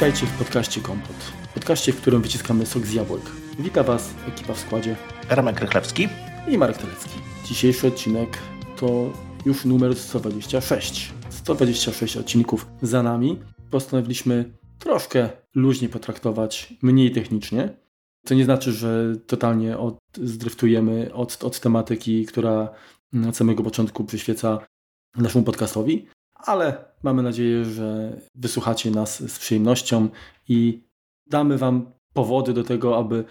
Witajcie w podcaście Kompot. Podcaście, w którym wyciskamy sok z jabłek. Wita Was ekipa w składzie. Remek Rychlewski i Marek Telecki. Dzisiejszy odcinek to już numer 126. 126 odcinków za nami. Postanowiliśmy troszkę luźnie potraktować, mniej technicznie. To nie znaczy, że totalnie od, zdryftujemy od, od tematyki, która na samego początku przyświeca naszemu podcastowi, ale mamy nadzieję, że wysłuchacie nas z przyjemnością i damy Wam powody do tego, aby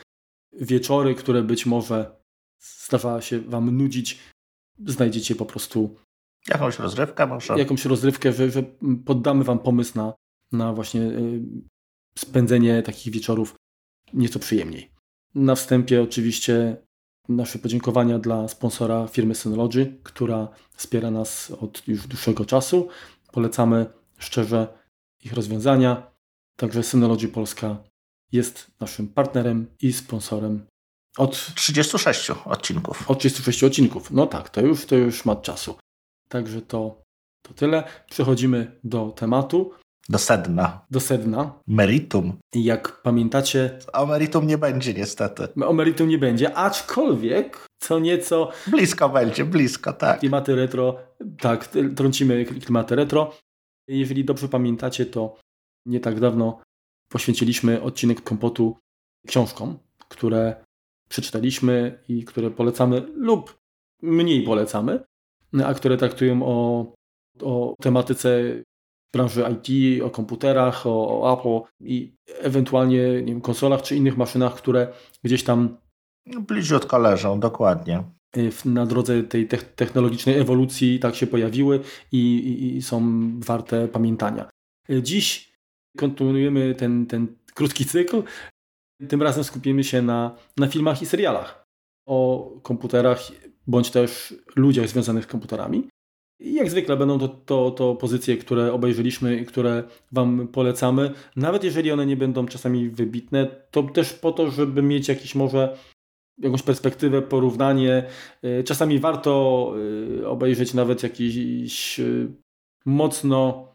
wieczory, które być może zdawała się Wam nudzić, znajdziecie po prostu jakąś rozrywkę może. Jakąś rozrywkę, że, że poddamy Wam pomysł na, na właśnie y, spędzenie takich wieczorów nieco przyjemniej. Na wstępie oczywiście nasze podziękowania dla sponsora firmy Synology, która wspiera nas od już dłuższego czasu. Polecamy szczerze ich rozwiązania. Także Synology Polska jest naszym partnerem i sponsorem od 36 odcinków. Od 36 odcinków. No tak, to już, to już ma czasu. Także to, to tyle. Przechodzimy do tematu. Do sedna. Do sedna. Meritum. Jak pamiętacie... O meritum nie będzie niestety. O meritum nie będzie, aczkolwiek co nieco... Blisko będzie, blisko, tak. Klimaty retro, tak, trącimy klimaty retro. Jeżeli dobrze pamiętacie, to nie tak dawno poświęciliśmy odcinek kompotu książkom, które przeczytaliśmy i które polecamy lub mniej polecamy, a które traktują o, o tematyce branży IT, o komputerach, o, o Apple i ewentualnie nie wiem, konsolach czy innych maszynach, które gdzieś tam bliziutko leżą, dokładnie. Na drodze tej technologicznej ewolucji tak się pojawiły i, i, i są warte pamiętania. Dziś kontynuujemy ten, ten krótki cykl. Tym razem skupimy się na, na filmach i serialach o komputerach bądź też ludziach związanych z komputerami. I jak zwykle będą to, to, to pozycje, które obejrzeliśmy i które Wam polecamy. Nawet jeżeli one nie będą czasami wybitne, to też po to, żeby mieć jakiś może jakąś perspektywę, porównanie. Y, czasami warto y, obejrzeć nawet jakiś y, mocno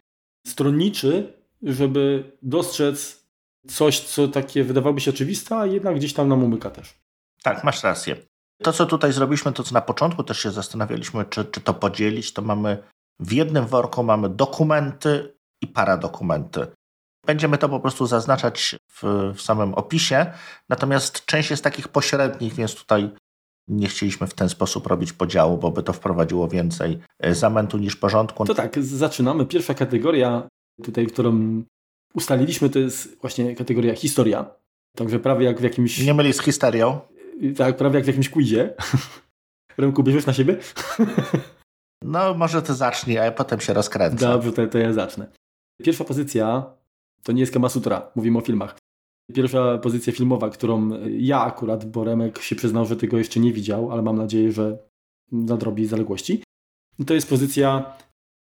stronniczy, żeby dostrzec coś, co takie wydawałoby się oczywiste, a jednak gdzieś tam nam umyka też. Tak, masz rację. To, co tutaj zrobiliśmy, to co na początku też się zastanawialiśmy, czy, czy to podzielić, to mamy w jednym worku mamy dokumenty i paradokumenty. Będziemy to po prostu zaznaczać w, w samym opisie, natomiast część jest takich pośrednich, więc tutaj nie chcieliśmy w ten sposób robić podziału, bo by to wprowadziło więcej e, zamętu niż porządku. To tak, zaczynamy. Pierwsza kategoria, tutaj, którą ustaliliśmy, to jest właśnie kategoria historia. Także prawie jak w jakimś... Nie myli z histerią. Tak, prawie jak w jakimś quizie. Remku, bierzesz na siebie? no, może ty zacznij, a ja potem się rozkręcę. Dobrze, to, to ja zacznę. Pierwsza pozycja to nie jest Kamasutra, mówimy o filmach. Pierwsza pozycja filmowa, którą ja akurat, bo Remek się przyznał, że tego jeszcze nie widział, ale mam nadzieję, że nadrobi zaległości. To jest pozycja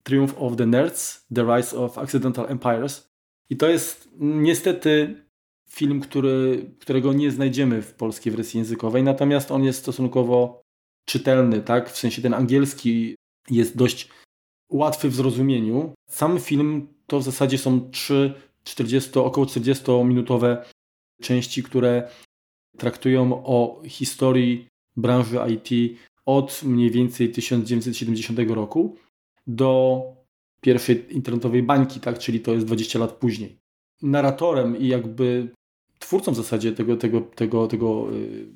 Triumph of the Nerds, The Rise of Accidental Empires. I to jest niestety film, który, którego nie znajdziemy w polskiej wersji językowej, natomiast on jest stosunkowo czytelny, tak? W sensie ten angielski jest dość łatwy w zrozumieniu. Sam film to w zasadzie są trzy 40, około 40-minutowe części, które traktują o historii branży IT od mniej więcej 1970 roku do pierwszej internetowej bańki, tak? czyli to jest 20 lat później. Narratorem i jakby twórcą w zasadzie tego, tego, tego, tego y,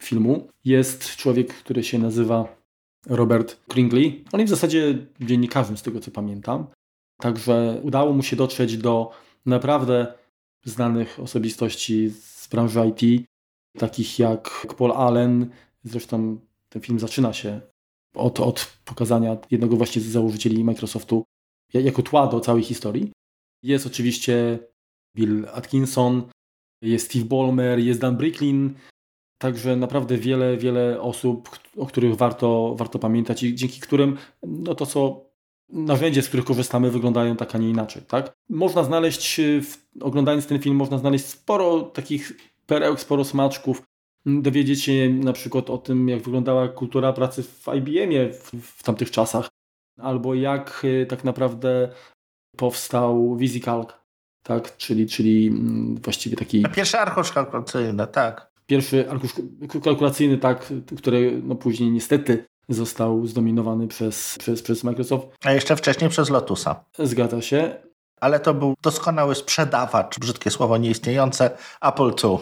filmu jest człowiek, który się nazywa Robert Kringley. On jest w zasadzie dziennikarzem, z tego co pamiętam. Także udało mu się dotrzeć do naprawdę znanych osobistości z branży IT, takich jak Paul Allen. Zresztą ten film zaczyna się od, od pokazania jednego właśnie z założycieli Microsoftu jako tła do całej historii. Jest oczywiście Bill Atkinson, jest Steve Ballmer, jest Dan Bricklin, także naprawdę wiele, wiele osób, o których warto, warto pamiętać i dzięki którym no to, co narzędzie, z których korzystamy, wyglądają tak, a nie inaczej. Tak? Można znaleźć, w, oglądając ten film, można znaleźć sporo takich perełek, sporo smaczków, dowiedzieć się na przykład o tym, jak wyglądała kultura pracy w IBM-ie w, w tamtych czasach, albo jak y, tak naprawdę powstał VisiCalc, tak? Czyli, czyli mm, właściwie taki... Pierwszy arkusz kalkulacyjny, tak. Pierwszy arkusz kalkulacyjny, tak, który no później niestety został zdominowany przez, przez, przez Microsoft. A jeszcze wcześniej przez Lotusa. Zgadza się. Ale to był doskonały sprzedawacz, brzydkie słowo nieistniejące, Apple II.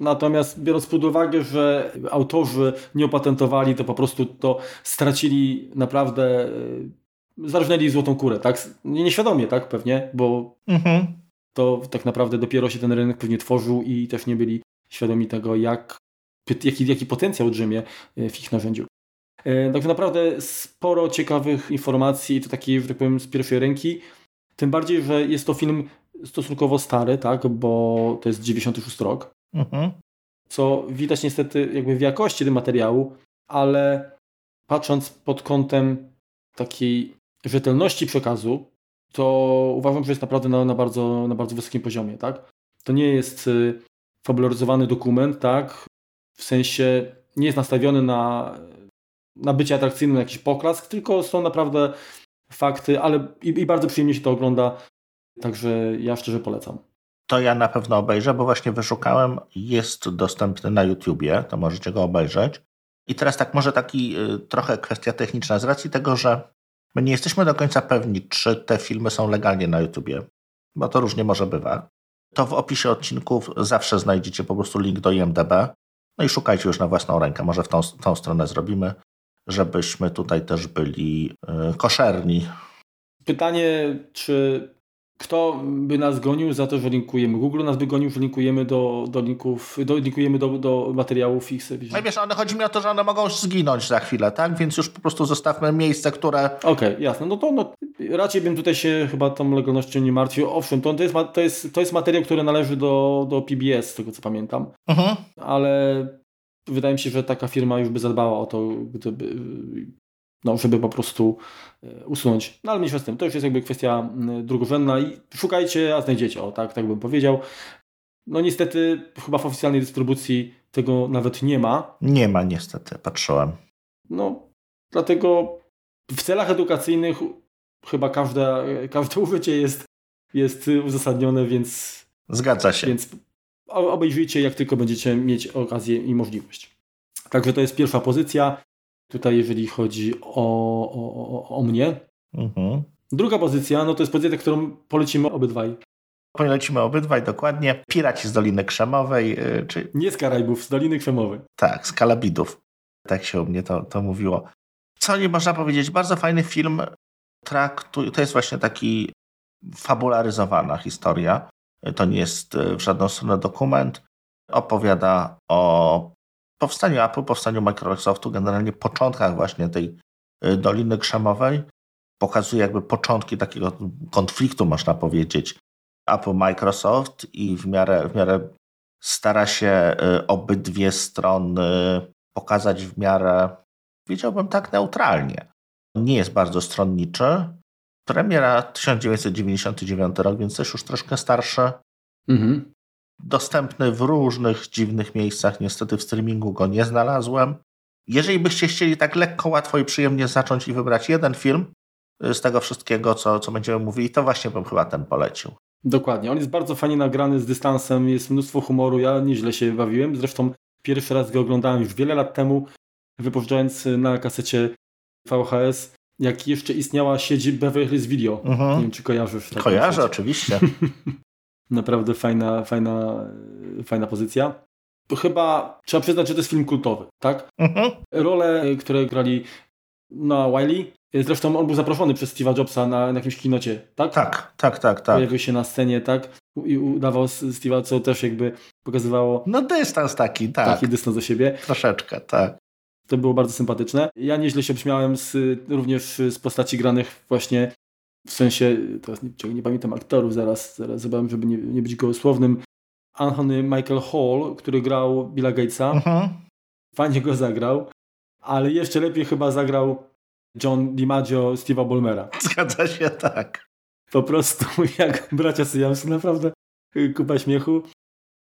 Natomiast biorąc pod uwagę, że autorzy nie opatentowali, to po prostu to stracili naprawdę, e, zarżnęli złotą kurę, tak? Nieświadomie, tak? Pewnie, bo mhm. To tak naprawdę dopiero się ten rynek pewnie tworzył i też nie byli świadomi tego, jak, jaki, jaki potencjał drzemie w ich narzędziu. E, także naprawdę sporo ciekawych informacji i to takiej, że tak powiem, z pierwszej ręki. Tym bardziej, że jest to film stosunkowo stary, tak, bo to jest 96 rok. Mhm. Co widać niestety jakby w jakości tego materiału, ale patrząc pod kątem takiej rzetelności przekazu, to uważam, że jest naprawdę na, na, bardzo, na bardzo wysokim poziomie, tak? To nie jest y, fabularyzowany dokument, tak? W sensie nie jest nastawiony na, na bycie atrakcyjnym, na jakiś poklask, tylko są naprawdę fakty, ale i, i bardzo przyjemnie się to ogląda, także ja szczerze polecam. To ja na pewno obejrzę, bo właśnie wyszukałem, jest dostępny na YouTubie, to możecie go obejrzeć. I teraz tak, może taki y, trochę kwestia techniczna, z racji tego, że my nie jesteśmy do końca pewni, czy te filmy są legalnie na YouTubie, bo to różnie może bywa to w opisie odcinków zawsze znajdziecie po prostu link do IMDB. No i szukajcie już na własną rękę. Może w tą, tą stronę zrobimy, żebyśmy tutaj też byli yy, koszerni. Pytanie, czy kto by nas gonił za to, że linkujemy? Google nas by gonił, że linkujemy do, do linków, do, linkujemy do, do materiałów ich sobie. No wiesz, one, chodzi mi o to, że one mogą zginąć za chwilę, tak? Więc już po prostu zostawmy miejsce, które... Okej, okay, jasne. No to no, raczej bym tutaj się chyba tą legalnością nie martwił. Owszem, to, to, jest, to, jest, to jest materiał, który należy do, do PBS, z tego co pamiętam. Mhm. Ale wydaje mi się, że taka firma już by zadbała o to, gdyby no, żeby po prostu e, usunąć. No ale mniejsza z tym, to już jest jakby kwestia drugorzędna i szukajcie, a znajdziecie, o tak, tak bym powiedział. No niestety chyba w oficjalnej dystrybucji tego nawet nie ma. Nie ma niestety, patrzyłem. No, dlatego w celach edukacyjnych chyba każde, każde użycie jest, jest uzasadnione, więc... Zgadza się. Więc obejrzyjcie, jak tylko będziecie mieć okazję i możliwość. Także to jest pierwsza pozycja. Tutaj, jeżeli chodzi o, o, o mnie. Mhm. Druga pozycja, no to jest pozycja, którą polecimy obydwaj. Polecimy obydwaj, dokładnie. Piraci z Doliny Krzemowej. Yy, czy... Nie z Karaibów, z Doliny Krzemowej. Tak, z Kalabidów. Tak się u mnie to, to mówiło. Co nie można powiedzieć, bardzo fajny film. Traktu... To jest właśnie taki fabularyzowana historia. To nie jest y, w żadną stronę dokument. Opowiada o powstaniu Apple, powstaniu Microsoftu, generalnie początkach właśnie tej y, Doliny Krzemowej, pokazuje jakby początki takiego konfliktu, można powiedzieć, Apple-Microsoft i w miarę, w miarę stara się y, obydwie strony pokazać w miarę, powiedziałbym tak, neutralnie. Nie jest bardzo stronniczy. Premiera 1999 rok, więc też już troszkę starszy. Mhm dostępny w różnych dziwnych miejscach. Niestety w streamingu go nie znalazłem. Jeżeli byście chcieli tak lekko, łatwo i przyjemnie zacząć i wybrać jeden film y, z tego wszystkiego, co, co będziemy mówili, to właśnie bym chyba ten polecił. Dokładnie. On jest bardzo fajnie nagrany z dystansem, jest mnóstwo humoru. Ja nieźle się bawiłem. Zresztą pierwszy raz go oglądałem już wiele lat temu, wypożyczając na kasecie VHS, jak jeszcze istniała sieć Beverly Hills Video. Mhm. Nie wiem, czy kojarzysz. Kojarzę, oczywiście. Naprawdę fajna, fajna, fajna pozycja. Chyba trzeba przyznać, że to jest film kultowy, tak? Mhm. Role, które grali na Wiley, zresztą on był zaproszony przez Steve'a Jobsa na, na jakimś kinocie, tak? Tak, tak, tak, tak. Pojawił się na scenie, tak? I udawał Steve'a, co też jakby pokazywało... No dystans taki, tak. Taki dystans do siebie. Troszeczkę, tak. To było bardzo sympatyczne. Ja nieźle się śmiałem z, również z postaci granych właśnie w sensie, teraz nie, nie pamiętam aktorów, zaraz, zaraz zobaczę, żeby nie, nie być gołosłownym. Anthony Michael Hall, który grał Billa Gatesa. Mhm. Fajnie go zagrał, ale jeszcze lepiej chyba zagrał John DiMaggio Steve'a Bolmera. Zgadza się, tak. Po prostu jak bracia Syjamsy, naprawdę kupa śmiechu.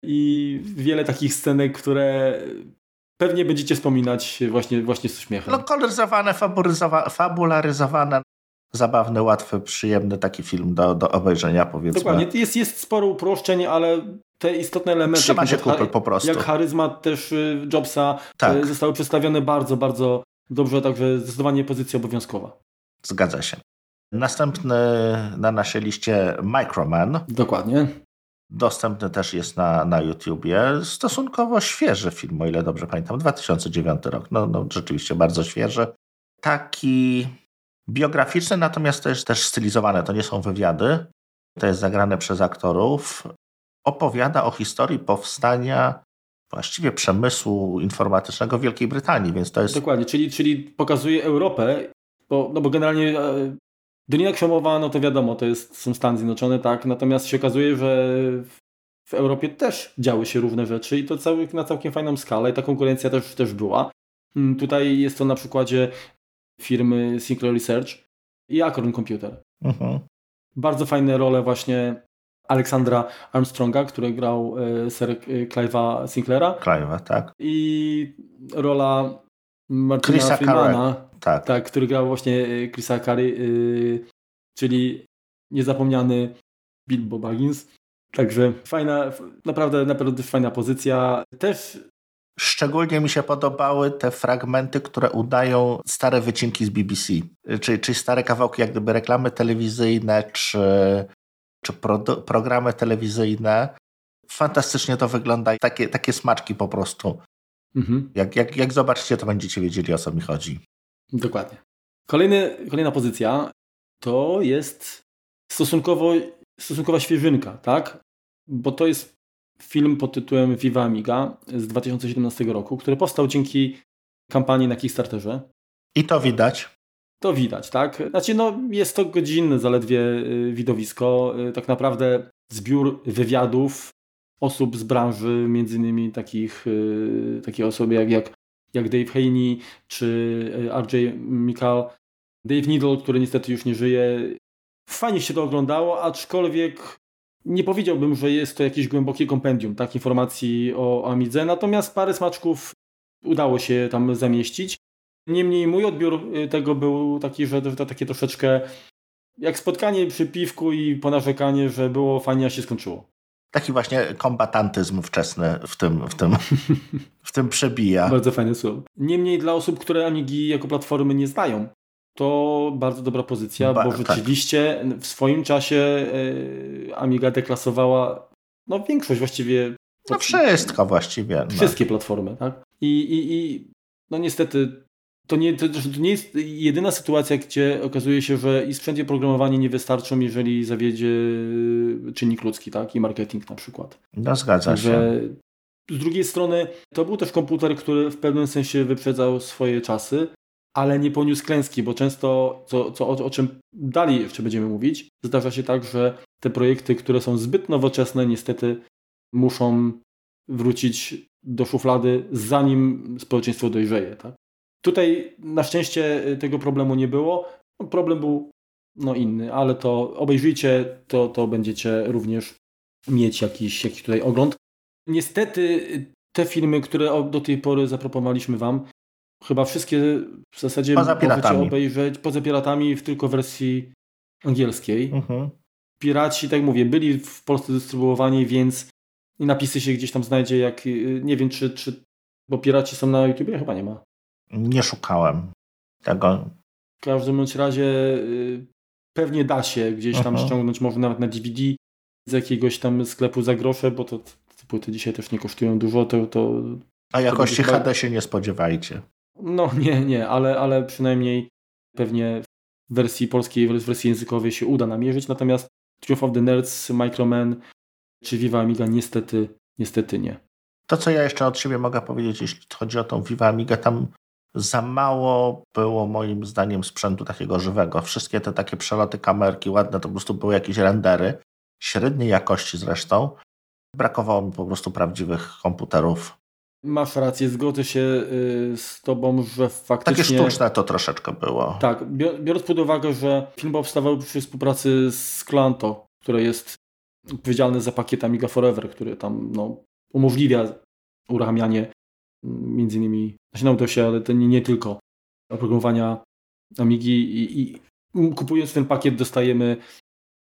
I wiele takich scenek, które pewnie będziecie wspominać właśnie, właśnie z uśmiechem. No, koloryzowane, fabularyzowane zabawny, łatwy, przyjemny taki film do, do obejrzenia, powiedzmy. Dokładnie, jest, jest sporo uproszczeń, ale te istotne elementy, Trzyma się kupy po prostu. jak charyzma też y, Jobsa, tak. Y, zostały przedstawione bardzo, bardzo dobrze, także zdecydowanie pozycja obowiązkowa. Zgadza się. Następny na naszej liście Microman. Dokładnie. Dostępny też jest na, na YouTubie. Stosunkowo świeży film, o ile dobrze pamiętam. 2009 rok. No, no rzeczywiście bardzo świeży. Taki biograficzny, natomiast też, też stylizowane. To nie są wywiady. To jest zagrane przez aktorów. Opowiada o historii powstania właściwie przemysłu informatycznego w Wielkiej Brytanii, więc to jest... Dokładnie, czyli, czyli pokazuje Europę, bo, no bo generalnie e, Dolina Krzemowa, no to wiadomo, to jest, są Stany Zjednoczone, tak, natomiast się okazuje, że w Europie też działy się różne rzeczy i to cały, na całkiem fajną skalę i ta konkurencja też, też była. Mm, tutaj jest to na przykładzie firmy Sinclair Research i Acorn Computer. Mhm. Bardzo fajne role właśnie Aleksandra Armstronga, który grał e, ser Clive'a Sinclaira. Clive'a, tak. I rola Martina Chrisa Freemana, tak. tak, który grał właśnie e, Chrisa Curry, yy, czyli niezapomniany Bilbo Baggins. Także fajna, naprawdę, naprawdę fajna pozycja. Też Szczególnie mi się podobały te fragmenty, które udają stare wycinki z BBC, czyli, czyli stare kawałki, jak gdyby reklamy telewizyjne, czy, czy pro, programy telewizyjne. Fantastycznie to wygląda. Takie, takie smaczki po prostu. Mhm. Jak, jak, jak zobaczycie, to będziecie wiedzieli, o co mi chodzi. Dokładnie. Kolejny, kolejna pozycja to jest stosunkowo, stosunkowa świeżynka, tak? Bo to jest film pod tytułem Viva Amiga z 2017 roku, który powstał dzięki kampanii na Kickstarterze. I to widać. To widać, tak? Znaczy, no, jest to godzinne zaledwie y, widowisko. Y, tak naprawdę zbiór wywiadów osób z branży, między innymi takich, y, takich osób jak, jak, jak Dave Haney czy RJ Mikal, Dave Needle, który niestety już nie żyje. Fajnie się to oglądało, aczkolwiek nie powiedziałbym, że jest to jakieś głębokie kompendium tak, informacji o Amidze, natomiast parę smaczków udało się tam zamieścić. Niemniej mój odbiór y, tego był taki, że to takie troszeczkę jak spotkanie przy piwku i ponarzekanie, że było fajnie, a się skończyło. Taki właśnie kombatantyzm wczesny w tym, w tym, w tym przebija. Bardzo fajne słowo. Niemniej dla osób, które Amigi jako platformy nie znają, to bardzo dobra pozycja, ba, bo tak. rzeczywiście tak. w swoim czasie y, Amiga deklasowała no, większość właściwie. No wszystko właściwie. No. Wszystkie no. platformy, tak? I, i, i no niestety to nie, to, to nie jest jedyna sytuacja, gdzie okazuje się, że i sprzęt i oprogramowanie nie wystarczą, jeżeli zawiedzie czynnik ludzki, tak? I marketing na przykład. No zgadza się. Z drugiej strony to był też komputer, który w pewnym sensie wyprzedzał swoje czasy ale nie poniósł klęski, bo często, co, co, o, o czym dalej jeszcze będziemy mówić, zdarza się tak, że te projekty, które są zbyt nowoczesne, niestety muszą wrócić do szuflady, zanim społeczeństwo dojrzeje. Tak? Tutaj na szczęście tego problemu nie było. No, problem był no, inny, ale to obejrzyjcie, to, to będziecie również mieć jakiś, jakiś tutaj ogląd. Niestety te filmy, które do tej pory zaproponowaliśmy Wam, chyba wszystkie w zasadzie poza obejrzeć poza piratami w tylko wersji angielskiej. Mhm. Piraci, tak mówię, byli w Polsce dystrybuowani, więc napisy się gdzieś tam znajdzie, jak nie wiem, czy, czy bo piraci są na YouTubie? Chyba nie ma. Nie szukałem tego. W każdym bądź razie y, pewnie da się gdzieś tam mhm. ściągnąć, może nawet na DVD z jakiegoś tam sklepu za grosze, bo to te płyty dzisiaj też nie kosztują dużo, to... to A jakości HD się nie spodziewajcie. No nie, nie, ale, ale przynajmniej pewnie w wersji polskiej, w wersji językowej się uda namierzyć, natomiast Triumph of the Nerds, Microman czy Viva Amiga niestety, niestety nie. To, co ja jeszcze od siebie mogę powiedzieć, jeśli chodzi o tą Viva Amiga, tam za mało było moim zdaniem sprzętu takiego żywego. Wszystkie te takie przeloty kamerki ładne, to po prostu były jakieś rendery, średniej jakości zresztą. Brakowało mi po prostu prawdziwych komputerów Masz rację, zgodzę się y, z Tobą, że faktycznie... Takie sztuczne to troszeczkę było. Tak, biorąc pod uwagę, że film powstawał przy współpracy z Klanto, które jest odpowiedzialny za pakiet Amiga Forever, który tam no, umożliwia uruchamianie mm, między innymi, znaczy na się, ale to nie, nie tylko oprogramowania Amigi i, i kupując ten pakiet dostajemy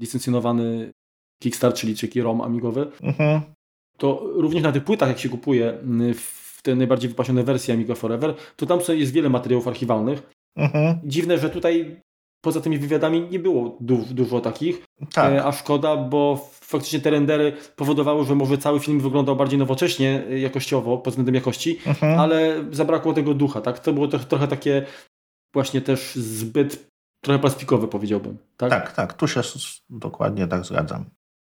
licencjonowany Kickstart, czyli taki ROM amigowy. Mhm. To również na tych płytach, jak się kupuje w te najbardziej wypasione wersje Amiga Forever, to tam jest wiele materiałów archiwalnych. Mhm. Dziwne, że tutaj poza tymi wywiadami nie było du dużo takich, tak. E, a szkoda, bo faktycznie te rendery powodowały, że może cały film wyglądał bardziej nowocześnie e, jakościowo, pod względem jakości, mhm. ale zabrakło tego ducha, tak? To było to, trochę takie właśnie też zbyt trochę plastikowe powiedziałbym. Tak, tak, tak tu się dokładnie tak zgadzam.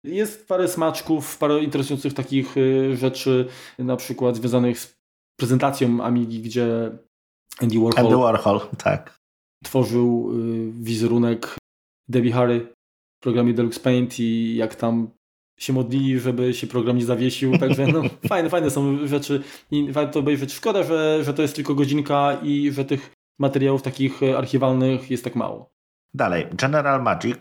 Jest parę smaczków, parę interesujących takich e, rzeczy, na przykład związanych z prezentacją Amigi, gdzie Andy Warhol, Andy Warhol tak tworzył y, wizerunek Debbie Harry w programie Deluxe Paint i jak tam się modlili, żeby się program nie zawiesił, także no, fajne, fajne są rzeczy i warto obejrzeć. Szkoda, że, że to jest tylko godzinka i że tych materiałów takich archiwalnych jest tak mało. Dalej, General Magic.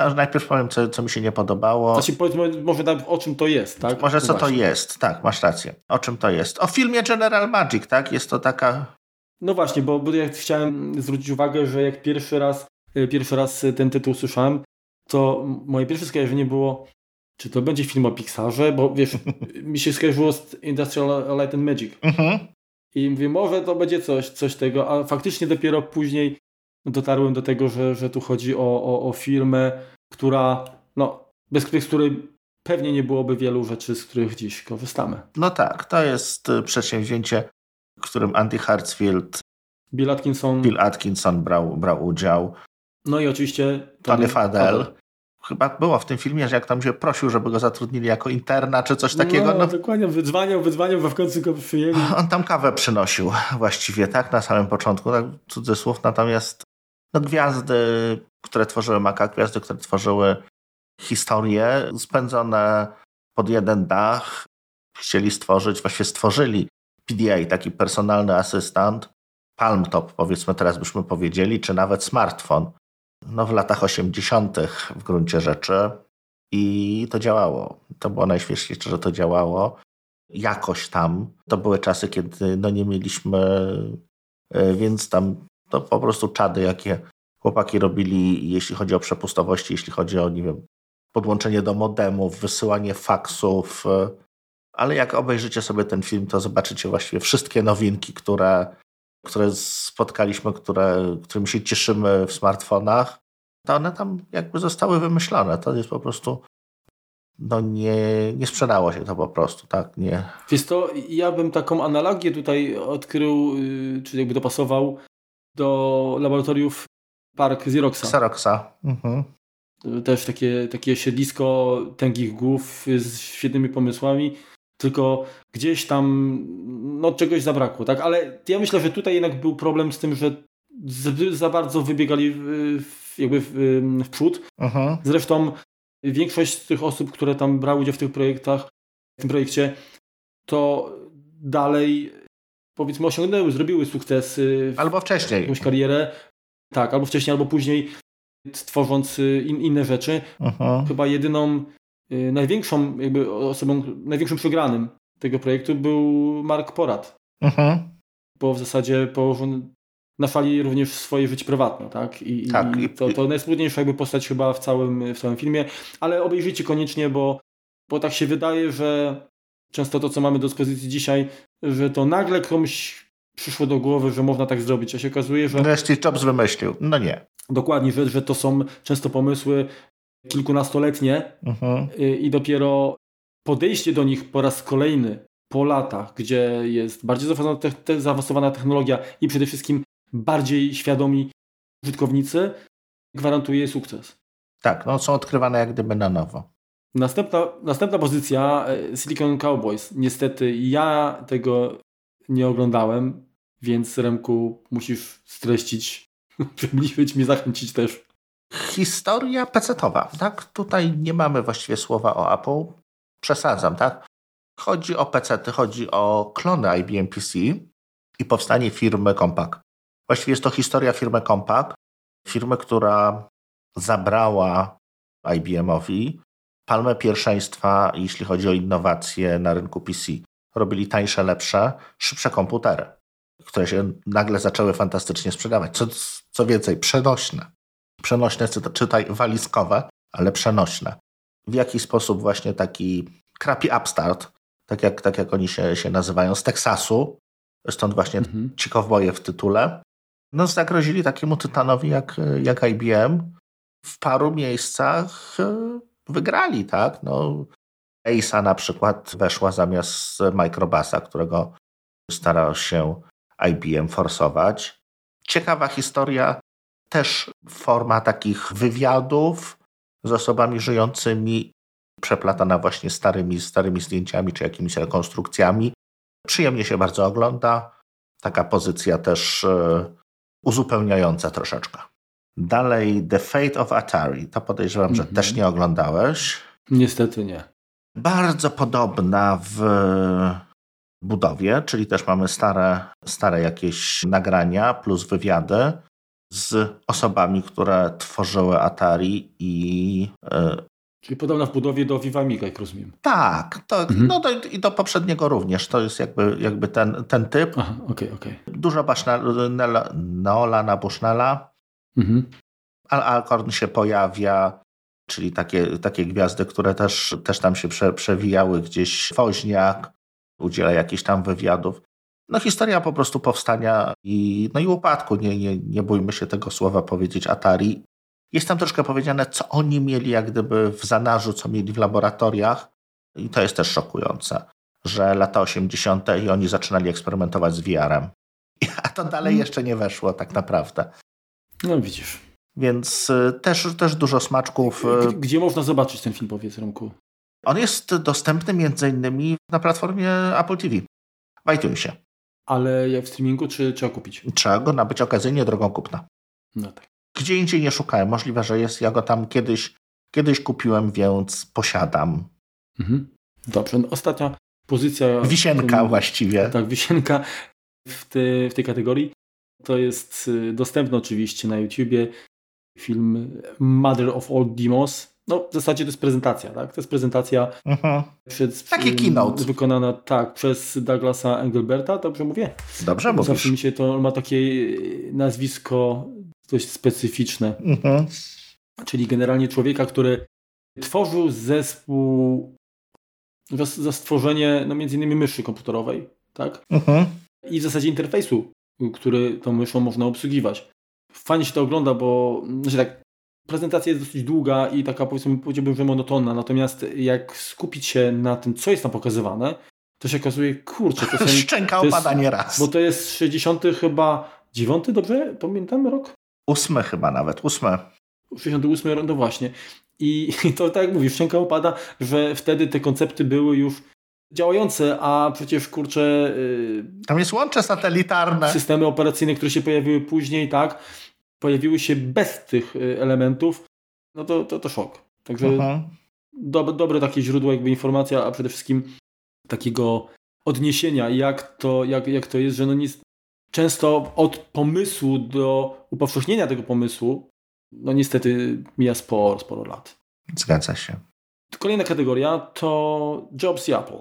Też najpierw powiem, co, co mi się nie podobało. Znaczy, powiedzmy może tak, o czym to jest, tak? Może co Właśnie. to jest, tak, masz rację. O czym to jest? O filmie General Magic, tak? Jest to taka no właśnie, bo, bo ja chciałem zwrócić uwagę, że jak pierwszy raz, e, pierwszy raz ten tytuł słyszałem, to moje pierwsze skojarzenie było, czy to będzie film o Pixarze, bo wiesz, mi się skojarzyło z Industrial Light and Magic. Mhm. I mówię, może to będzie coś, coś tego, a faktycznie dopiero później dotarłem do tego, że, że tu chodzi o, o, o firmę, która, no, bez której pewnie nie byłoby wielu rzeczy, z których dziś korzystamy. No tak, to jest e, przedsięwzięcie w którym Andy Hartsfield, Bill Atkinson, Bill Atkinson brał, brał udział. No i oczywiście Tony, Fadell. Chyba było w tym filmie, że jak tam się prosił, żeby go zatrudnili jako interna czy coś takiego. No, no dokładnie, wydzwaniał, wydzwaniał, w końcu go przyjęli. On tam kawę przynosił właściwie, tak, na samym początku, tak, cudzysłów, natomiast no, gwiazdy, które tworzyły Maka, gwiazdy, które tworzyły historie, spędzone pod jeden dach, chcieli stworzyć, właśnie stworzyli PDA, taki personalny asystent, Palm Top, powiedzmy teraz byśmy powiedzieli, czy nawet smartfon, no w latach 80. w gruncie rzeczy i to działało. To było najświeższe, że to działało. Jakoś tam. To były czasy, kiedy no nie mieliśmy, e, więc tam to po prostu czady, jakie chłopaki robili, jeśli chodzi o przepustowości, jeśli chodzi o, nie wiem, podłączenie do modemów, wysyłanie faksów, e, ale jak obejrzycie sobie ten film, to zobaczycie właściwie wszystkie nowinki, które, które spotkaliśmy, które, którymi się cieszymy w smartfonach, to one tam jakby zostały wymyślone. To jest po prostu no nie, nie sprzedało się to po prostu, tak? Nie. Wiesz to, ja bym taką analogię tutaj odkrył, y, czy jakby dopasował do laboratoriów Park Xeroxa. Xeroxa. Mhm. Też takie, takie siedlisko tęgich głów z świetnymi pomysłami tylko gdzieś tam no, czegoś zabrakło, tak? Ale ja myślę, że tutaj jednak był problem z tym, że za bardzo wybiegali w, jakby w, w przód. Aha. Zresztą większość z tych osób, które tam brały udział w tych projektach, w tym projekcie, to dalej powiedzmy osiągnęły, zrobiły sukcesy. Albo wcześniej. Jakąś karierę. Tak, albo wcześniej, albo później tworząc in, inne rzeczy. Aha. Chyba jedyną Y, największą jakby osobą, największym przegranym tego projektu był Mark Porat. Mhm. Bo w zasadzie położył na fali również swoje życie prywatne, tak? I, tak. i to, to najsmutniejsza jakby postać chyba w całym, w całym filmie, ale obejrzyjcie koniecznie, bo, bo tak się wydaje, że często to, co mamy do dyspozycji dzisiaj, że to nagle komuś przyszło do głowy, że można tak zrobić, a się okazuje, że... Wreszcie Jobs wymyślił. No nie. Dokładnie, że, że to są często pomysły kilkunastoletnie mhm. Y, i dopiero podejście do nich po raz kolejny po latach, gdzie jest bardziej zaawansowana technologia i przede wszystkim bardziej świadomi użytkownicy, gwarantuje sukces. Tak, no są odkrywane jak gdyby na nowo. Następna, następna pozycja y, Silicon Cowboys. Niestety ja tego nie oglądałem, więc Remku musisz streścić, przybliżyć mi zachęcić też. Historia pecetowa, tak? Tutaj nie mamy właściwie słowa o Apple. Przesadzam, tak? Chodzi o pecety, chodzi o klony IBM PC i powstanie firmy Compaq. Właściwie jest to historia firmy Compaq, firmy, która zabrała IBM-owi palmę pierwszeństwa, jeśli chodzi o innowacje na rynku PC. Robili tańsze, lepsze, szybsze komputery, które się nagle zaczęły fantastycznie sprzedawać. Co, co więcej, przenośne. przenośne, czytaj walizkowe, ale przenośne. W jaki sposób właśnie taki crappy upstart, tak jak, tak jak oni się, się nazywają, z Teksasu, stąd właśnie mhm. ci kowboje w tytule, no zagrozili takiemu tytanowi jak, jak IBM. W paru miejscach e, wygrali, tak? No, Ace'a na przykład weszła zamiast Microbasa, którego starał się IBM forsować. Ciekawa historia, też forma takich wywiadów z osobami żyjącymi, przeplatana właśnie starymi, starymi zdjęciami czy jakimiś rekonstrukcjami. Przyjemnie się bardzo ogląda. Taka pozycja też e, uzupełniająca troszeczkę. Dalej The Fate of Atari. To podejrzewam, że mm -hmm. też nie oglądałeś. Niestety nie. Bardzo podobna w budowie, czyli też mamy stare, stare jakieś nagrania plus wywiady z osobami, które tworzyły Atari i yy, Czyli podobna w budowie do Viva Amiga, jak rozumiem. Tak, to, mhm. no i do poprzedniego również. To jest jakby, jakby ten, ten typ. Aha, okay, okay. Dużo Nolana Bushnella. Mhm. Al Alcorn się pojawia, czyli takie, takie gwiazdy, które też, też tam się prze, przewijały gdzieś. Woźniak udziela jakichś tam wywiadów. No historia po prostu powstania i, no i upadku, nie, nie, nie bójmy się tego słowa powiedzieć, Atari. Jest tam troszkę powiedziane, co oni mieli jak gdyby w zanarzu, co mieli w laboratoriach i to jest też szokujące, że lata 80. i oni zaczynali eksperymentować z VR-em. A to dalej mm. jeszcze nie weszło tak naprawdę. No widzisz. Więc y, też, też dużo smaczków. Y, gdzie można zobaczyć ten film, powiedz Romku? On jest dostępny między innymi na platformie Apple TV w iTunesie. Ale jak w streamingu, czy trzeba kupić? Trzeba go nabyć okazyjnie drogą kupna. No tak. Gdzie indziej nie szukałem. Możliwe, że jest. Ja go tam kiedyś, kiedyś kupiłem, więc posiadam. Mhm. Dobrze. No, ostatnia pozycja. Wisienka tym, właściwie. Tak, wisienka w, te, w tej kategorii. To jest y, dostępne oczywiście na YouTubie. Film Mother of All Demons. No, w zasadzie to jest prezentacja, tak? To jest prezentacja mhm. przed, Taki keynote. wykonana tak przez Douglasa Engelberta, dobrze mówię? Dobrze mówisz. Zawsze mi się to ma takie y, nazwisko dość specyficzne. Mhm. Czyli generalnie człowieka, który tworzył zespół za, za stworzenie no między innymi myszy komputerowej, tak? Mhm. I w zasadzie interfejsu, który tą myszą można obsługiwać. Fajnie się to ogląda, bo znaczy tak, prezentacja jest dosyć długa i taka powiedzmy powiedziałbym, że monotonna, natomiast jak skupić się na tym, co jest tam pokazywane, to się okazuje, kurczę, to są... Szczęka opada nieraz. Bo to jest 60 chyba, 9, dobrze pamiętam rok? Ósmy chyba nawet, ósme. 68, no właśnie. I, I to tak jak mówisz, szczęka opada, że wtedy te koncepty były już działające, a przecież kurczę... Yy, Tam jest łącze satelitarne. Systemy operacyjne, które się pojawiły później, tak, pojawiły się bez tych y, elementów, no to, to, to szok. Także dobre, dobre takie źródło jakby informacja, a przede wszystkim takiego odniesienia, jak to, jak, jak to jest, że no nic, często od pomysłu do upowszechnienia tego pomysłu, no niestety mija sporo, sporo lat. Zgadza się. Kolejna kategoria to Jobs i Apple.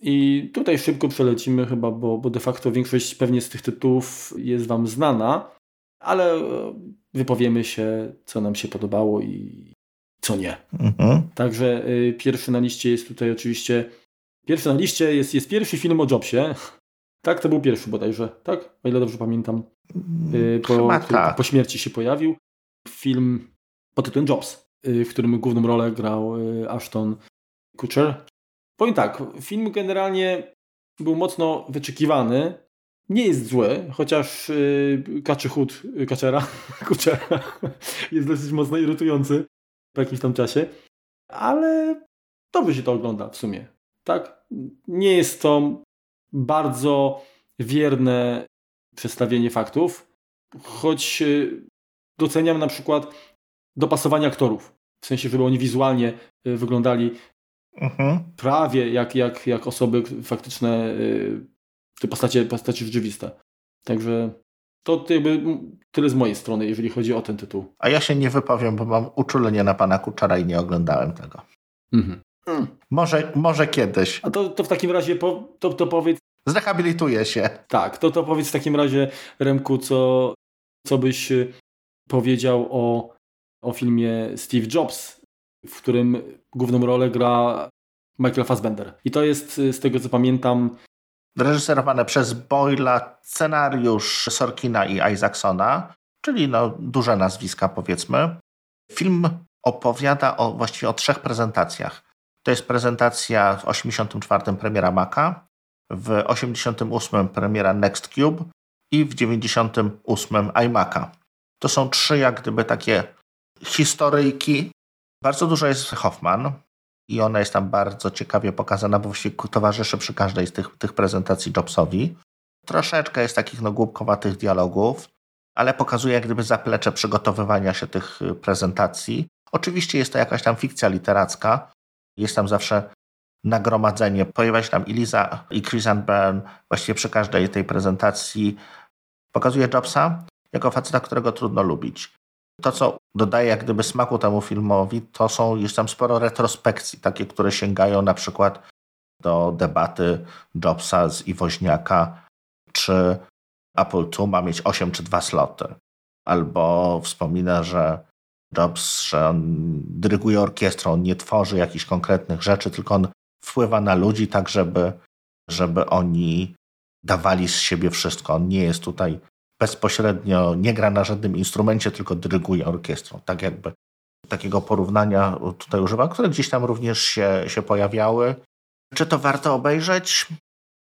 I tutaj szybko przelecimy chyba, bo, bo de facto większość pewnie z tych tytułów jest Wam znana, ale e, wypowiemy się, co nam się podobało i co nie. Mhm. Także y, pierwszy na liście jest tutaj oczywiście, pierwszy na liście jest, jest pierwszy film o Jobsie, tak, to był pierwszy bodajże, tak? O ile dobrze pamiętam. Y, po, tak. po śmierci się pojawił. Film pod tytułem Jobs, y, w którym główną rolę grał Ashton Kutcher. Powiem tak, film generalnie był mocno wyczekiwany. Nie jest zły, chociaż kaczy chód kaczera, Kutchera jest dosyć mocno irytujący po jakimś tam czasie. Ale dobrze się to ogląda w sumie. Tak? Nie jest to bardzo wierne przedstawienie faktów, choć e, doceniam na przykład dopasowanie aktorów. W sensie, żeby oni wizualnie e, wyglądali mhm. prawie jak, jak, jak osoby faktyczne, te postacie, postacie rzeczywiste. Także to tyle z mojej strony, jeżeli chodzi o ten tytuł. A ja się nie wypowiem, bo mam uczulenie na pana Kuczara i nie oglądałem tego. Mhm. Hmm. Może, może kiedyś. A to, to w takim razie po, to, to powiedz. Zrehabilituje się. Tak, to, to powiedz w takim razie, Remku, co, co byś y, powiedział o o filmie Steve Jobs, w którym główną rolę gra Michael Fassbender. I to jest, z tego co pamiętam, Reżyserowane przez Boyla, scenariusz Sorkina i Isaacsona, czyli no, duże nazwiska powiedzmy. Film opowiada o, właściwie o trzech prezentacjach. To jest prezentacja w 84 premiera Maca, w 88 premiera Nextcube i w 98 iMac'a. To są trzy jak gdyby takie historyjki. Bardzo dużo jest Hoffman i ona jest tam bardzo ciekawie pokazana, bo właściwie towarzyszy przy każdej z tych, tych prezentacji Jobsowi. Troszeczkę jest takich no, głupkowatych dialogów, ale pokazuje jak gdyby zaplecze przygotowywania się tych y, prezentacji. Oczywiście jest to jakaś tam fikcja literacka, jest tam zawsze nagromadzenie. Pojawia się tam Eliza i Chris and Byrne właściwie przy każdej tej prezentacji. Pokazuje Jobsa jako faceta, którego trudno lubić. To, co dodaje jak gdyby smaku temu filmowi, to są, jest tam sporo retrospekcji, takie, które sięgają na przykład do debaty Jobsa z Iwoźniaka, czy Apple II ma mieć 8 czy 2 sloty. Albo wspomina, że Jobs, że on dyryguje orkiestrą, on nie tworzy jakichś konkretnych rzeczy, tylko on wpływa na ludzi tak, żeby, żeby oni dawali z siebie wszystko. On nie jest tutaj bezpośrednio, nie gra na żadnym instrumencie, tylko dyryguje orkiestrą. Tak jakby takiego porównania tutaj używam, które gdzieś tam również się, się pojawiały. Czy to warto obejrzeć?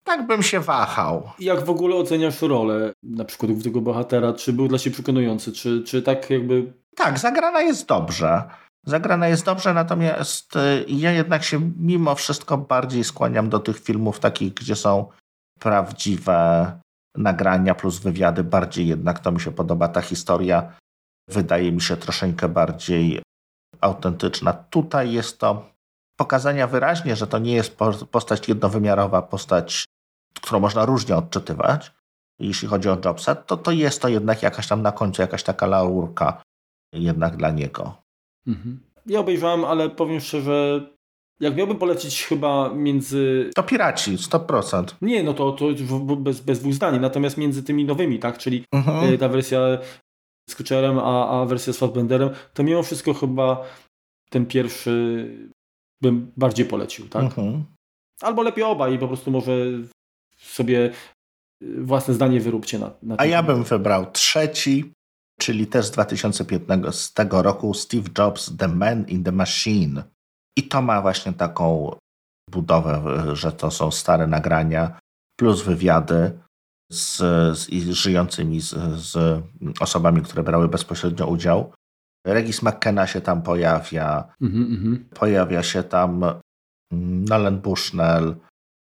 Tak bym się wahał. Jak w ogóle oceniasz rolę na przykład tego bohatera? Czy był dla Ciebie przekonujący? Czy, czy tak jakby... Tak, zagrana jest dobrze. Zagrana jest dobrze, natomiast y, ja jednak się mimo wszystko bardziej skłaniam do tych filmów takich, gdzie są prawdziwe nagrania plus wywiady. Bardziej jednak to mi się podoba. Ta historia wydaje mi się troszeczkę bardziej autentyczna. Tutaj jest to pokazania wyraźnie, że to nie jest postać jednowymiarowa, postać, którą można różnie odczytywać. Jeśli chodzi o Jobsa, to, to jest to jednak jakaś tam na końcu, jakaś taka laurka jednak dla niego. Mhm. Ja obejrzałem, ale powiem szczerze, jak miałbym polecić chyba między... To Piraci, 100%. Nie, no to, to bez, bez dwóch zdań. Natomiast między tymi nowymi, tak, czyli mhm. E, ta wersja z Kutcherem, a, a wersja z Fassbenderem, to mimo wszystko chyba ten pierwszy bym bardziej polecił, tak? Mhm. Albo lepiej oba i po prostu może sobie własne zdanie wyróbcie na, na A ja bym wybrał trzeci, czyli też z 2015 roku Steve Jobs The Man in the Machine. I to ma właśnie taką budowę, że to są stare nagrania plus wywiady z, z żyjącymi z, z, osobami, które brały bezpośrednio udział. Regis McKenna się tam pojawia, mm -hmm. pojawia się tam mm, Nolan Bushnell,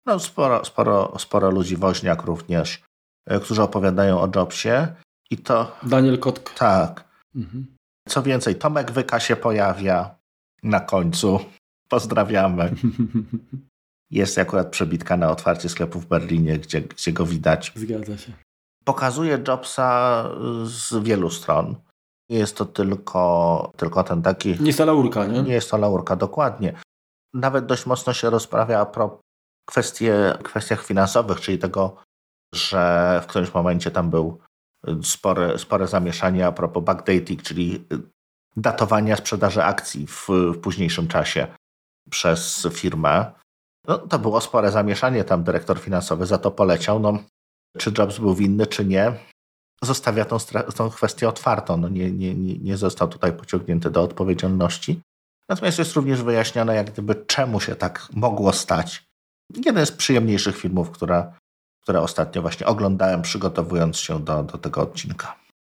no sporo, sporo, sporo ludzi, Woźniak również, e, którzy opowiadają o Jobsie i to... Daniel Kotka. Tak. Mm -hmm. Co więcej, Tomek Wyka się pojawia na końcu. Pozdrawiamy. Jest akurat przebitka na otwarcie sklepu w Berlinie, gdzie, gdzie go widać. Zgadza się. Pokazuje Jobsa z wielu stron. Nie jest to tylko, tylko ten taki. Nie jest to laurka, nie? Nie jest to laurka, dokładnie. Nawet dość mocno się rozprawia pro kwestie, kwestiach finansowych, czyli tego, że w którymś momencie tam był spore, spore zamieszanie a propos backdating, czyli datowania sprzedaży akcji w, w późniejszym czasie przez firmę. No, to było spore zamieszanie, tam dyrektor finansowy za to poleciał. No, czy Jobs był winny, czy nie, zostawia tą, tą kwestię otwartą. No, nie, nie, nie został tutaj pociągnięty do odpowiedzialności. Natomiast jest również wyjaśnione, jak gdyby czemu się tak mogło stać. Jeden z przyjemniejszych filmów, które, które ostatnio właśnie oglądałem, przygotowując się do, do tego odcinka.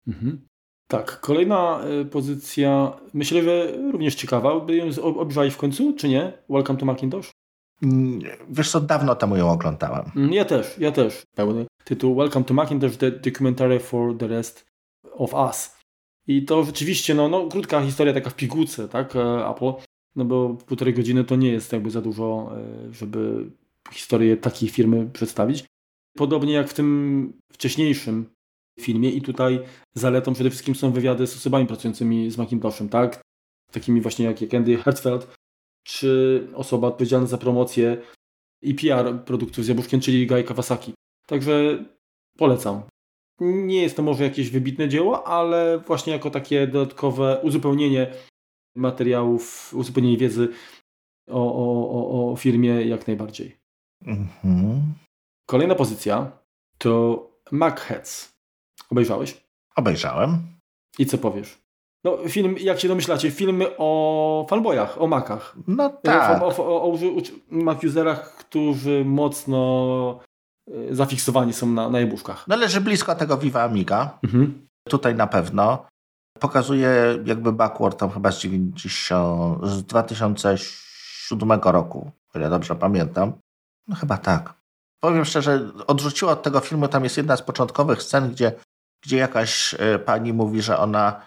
Mhm. Tak, kolejna y, pozycja, myślę, że również ciekawa. By ją obejrzałeś w końcu, czy nie? Welcome to Macintosh? Wiesz co, dawno temu ją oglądałem. Mm, ja też, ja też. Pełny tytuł Welcome to Macintosh, the documentary for the rest of us. I to rzeczywiście, no, no krótka historia, taka w pigułce, tak, e, Apple, no bo półtorej godziny to nie jest jakby za dużo, e, żeby historię takiej firmy przedstawić. Podobnie jak w tym wcześniejszym filmie i tutaj zaletą przede wszystkim są wywiady z osobami pracującymi z Macintoshem, tak? Takimi właśnie jak Andy Hertzfeld, czy osoba odpowiedzialna za promocję i PR produktów z Jabłuszkiem, czyli Guy Kawasaki. Także polecam. Nie jest to może jakieś wybitne dzieło, ale właśnie jako takie dodatkowe uzupełnienie materiałów, uzupełnienie wiedzy o, o, o, o firmie jak najbardziej. Mhm. Kolejna pozycja to Macheads. Obejrzałeś? Obejrzałem. I co powiesz? No, film, jak się domyślacie, filmy o fanboyach, o makach. No tak. O, o, o, o którzy mocno e, zafiksowani są na, na jabłuszkach. No leży blisko tego Viva Amiga. Mhm. Tutaj na pewno. Pokazuje jakby backward tam chyba z, 90, z 2007 roku, o ile dobrze pamiętam. No chyba tak. Powiem szczerze, odrzuciła od tego filmu, tam jest jedna z początkowych scen, gdzie, gdzie jakaś e, pani mówi, że ona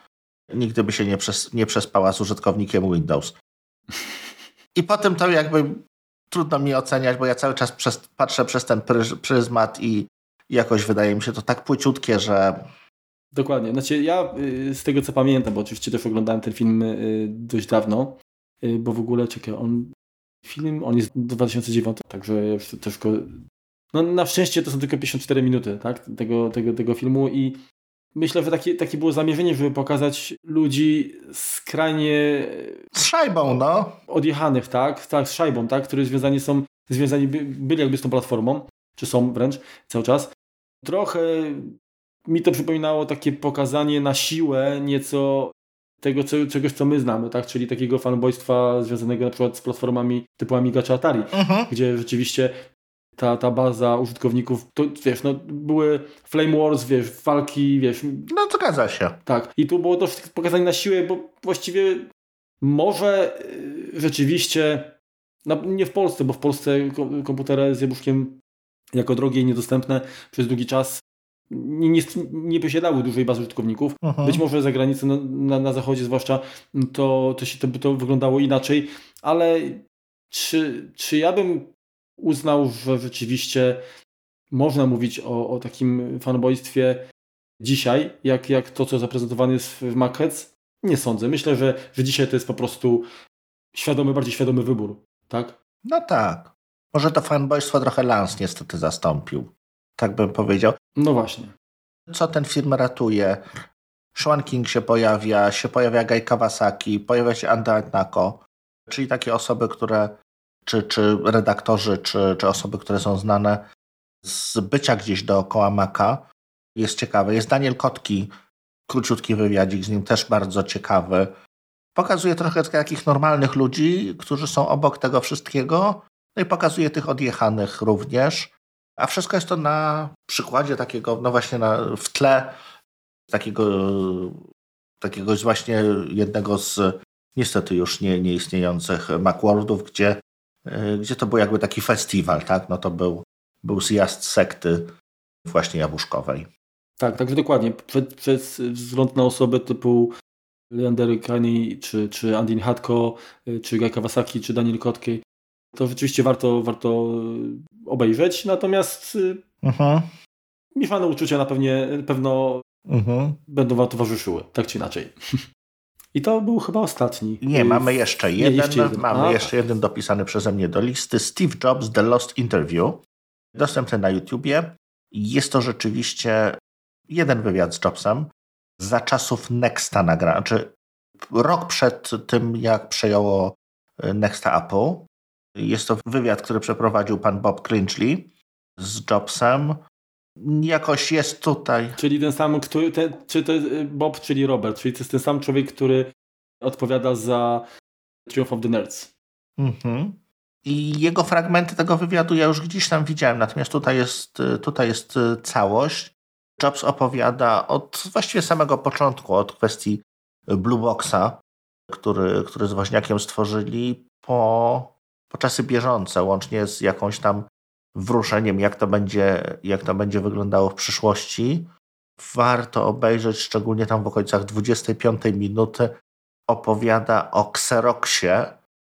nigdy by się nie, przes nie przespała z użytkownikiem Windows. I potem to jakby trudno mi oceniać, bo ja cały czas przez, patrzę przez ten pryzmat i jakoś wydaje mi się to tak płyciutkie, że... Dokładnie. Znaczy ja y, z tego co pamiętam, bo oczywiście też oglądałem ten film y, dość dawno, y, bo w ogóle czekaj, on film, on jest 2009, także już też. No na szczęście to są tylko 54 minuty, tak, tego, tego, tego filmu i myślę, że takie, takie było zamierzenie, żeby pokazać ludzi skrajnie... Z szajbą, no. Odjechanych, tak? Tak, z szajbą, tak? Którzy związani są, związani by, byli jakby z tą platformą, czy są wręcz cały czas. Trochę mi to przypominało takie pokazanie na siłę nieco tego co, czegoś, co my znamy, tak? Czyli takiego fanboystwa związanego na przykład z platformami typu Amiga czy Atari, mhm. gdzie rzeczywiście ta, ta baza użytkowników, to wiesz, no były Flame Wars, wiesz, walki, wiesz. No zgadza się. Tak. I tu było to pokazane na siłę, bo właściwie może y, rzeczywiście, no nie w Polsce, bo w Polsce komputery z jabłuszkiem jako drogie i niedostępne przez długi czas nie, nie, nie posiadały dużej bazy użytkowników. Mhm. Być może za granicą, na, na, na, zachodzie zwłaszcza, to, to, się, to, to wyglądało inaczej, ale czy, czy ja bym uznał, że rzeczywiście można mówić o, o takim fanboystwie dzisiaj, jak, jak to, co zaprezentowane jest w Macheads? Nie sądzę. Myślę, że, że dzisiaj to jest po prostu świadomy, bardziej świadomy wybór, tak? No tak. Może to fanboystwo trochę Lans niestety zastąpił. Tak bym powiedział. No właśnie. Co ten film ratuje? Sean King się pojawia, się pojawia Guy Kawasaki, pojawia się Anda Nako, czyli takie osoby, które czy, czy redaktorzy, czy, czy osoby, które są znane z bycia gdzieś dookoła Maka jest ciekawe. Jest Daniel Kotki, króciutki wywiadzik z nim, też bardzo ciekawy. Pokazuje trochę takich normalnych ludzi, którzy są obok tego wszystkiego, no i pokazuje tych odjechanych również. A wszystko jest to na przykładzie takiego, no właśnie na, w tle takiego, takiego właśnie jednego z niestety już nie, nieistniejących Macworldów, gdzie gdzie to był jakby taki festiwal, tak? No to był, był zjazd sekty właśnie jabłuszkowej. Tak, także dokładnie. Przez, przez wzgląd na osobę typu Leander Kani, czy, czy Andin Hatko, e, czy Guy Kawasaki, czy Daniel Kotke, to rzeczywiście warto, warto obejrzeć. Natomiast e, mhm. mieszane uczucia na pewnie, pewno mhm. będą wam towarzyszyły, tak czy inaczej. I to był chyba ostatni. Nie, mamy jeszcze jeden. Nie, jeszcze jeden. Mamy A, jeszcze jeden dopisany przeze mnie do listy. Steve Jobs, The Lost Interview. Dostępny na YouTubie. Jest to rzeczywiście jeden wywiad z Jobsem za czasów Nexta nagrany. Znaczy rok przed tym, jak przejęło e, Nexta Apple. Jest to wywiad, który przeprowadził pan Bob Cringley z Jobsem jakoś jest tutaj. Czyli ten sam, który, ten, czy to jest y, Bob, czyli Robert, czyli to jest ten sam człowiek, który odpowiada za Triumph of the Nerds. Mhm. I jego fragmenty tego wywiadu ja już gdzieś tam widziałem, natomiast tutaj jest, y, tutaj jest y, całość. Jobs opowiada od właściwie samego początku, od kwestii Blue Boxa, który, który z Woźniakiem stworzyli, po, po czasy bieżące, łącznie z jakąś tam wruszeniem, jak to będzie, jak to będzie wyglądało w przyszłości. Warto obejrzeć, szczególnie tam w okolicach 25 minuty. Opowiada o Xeroxie,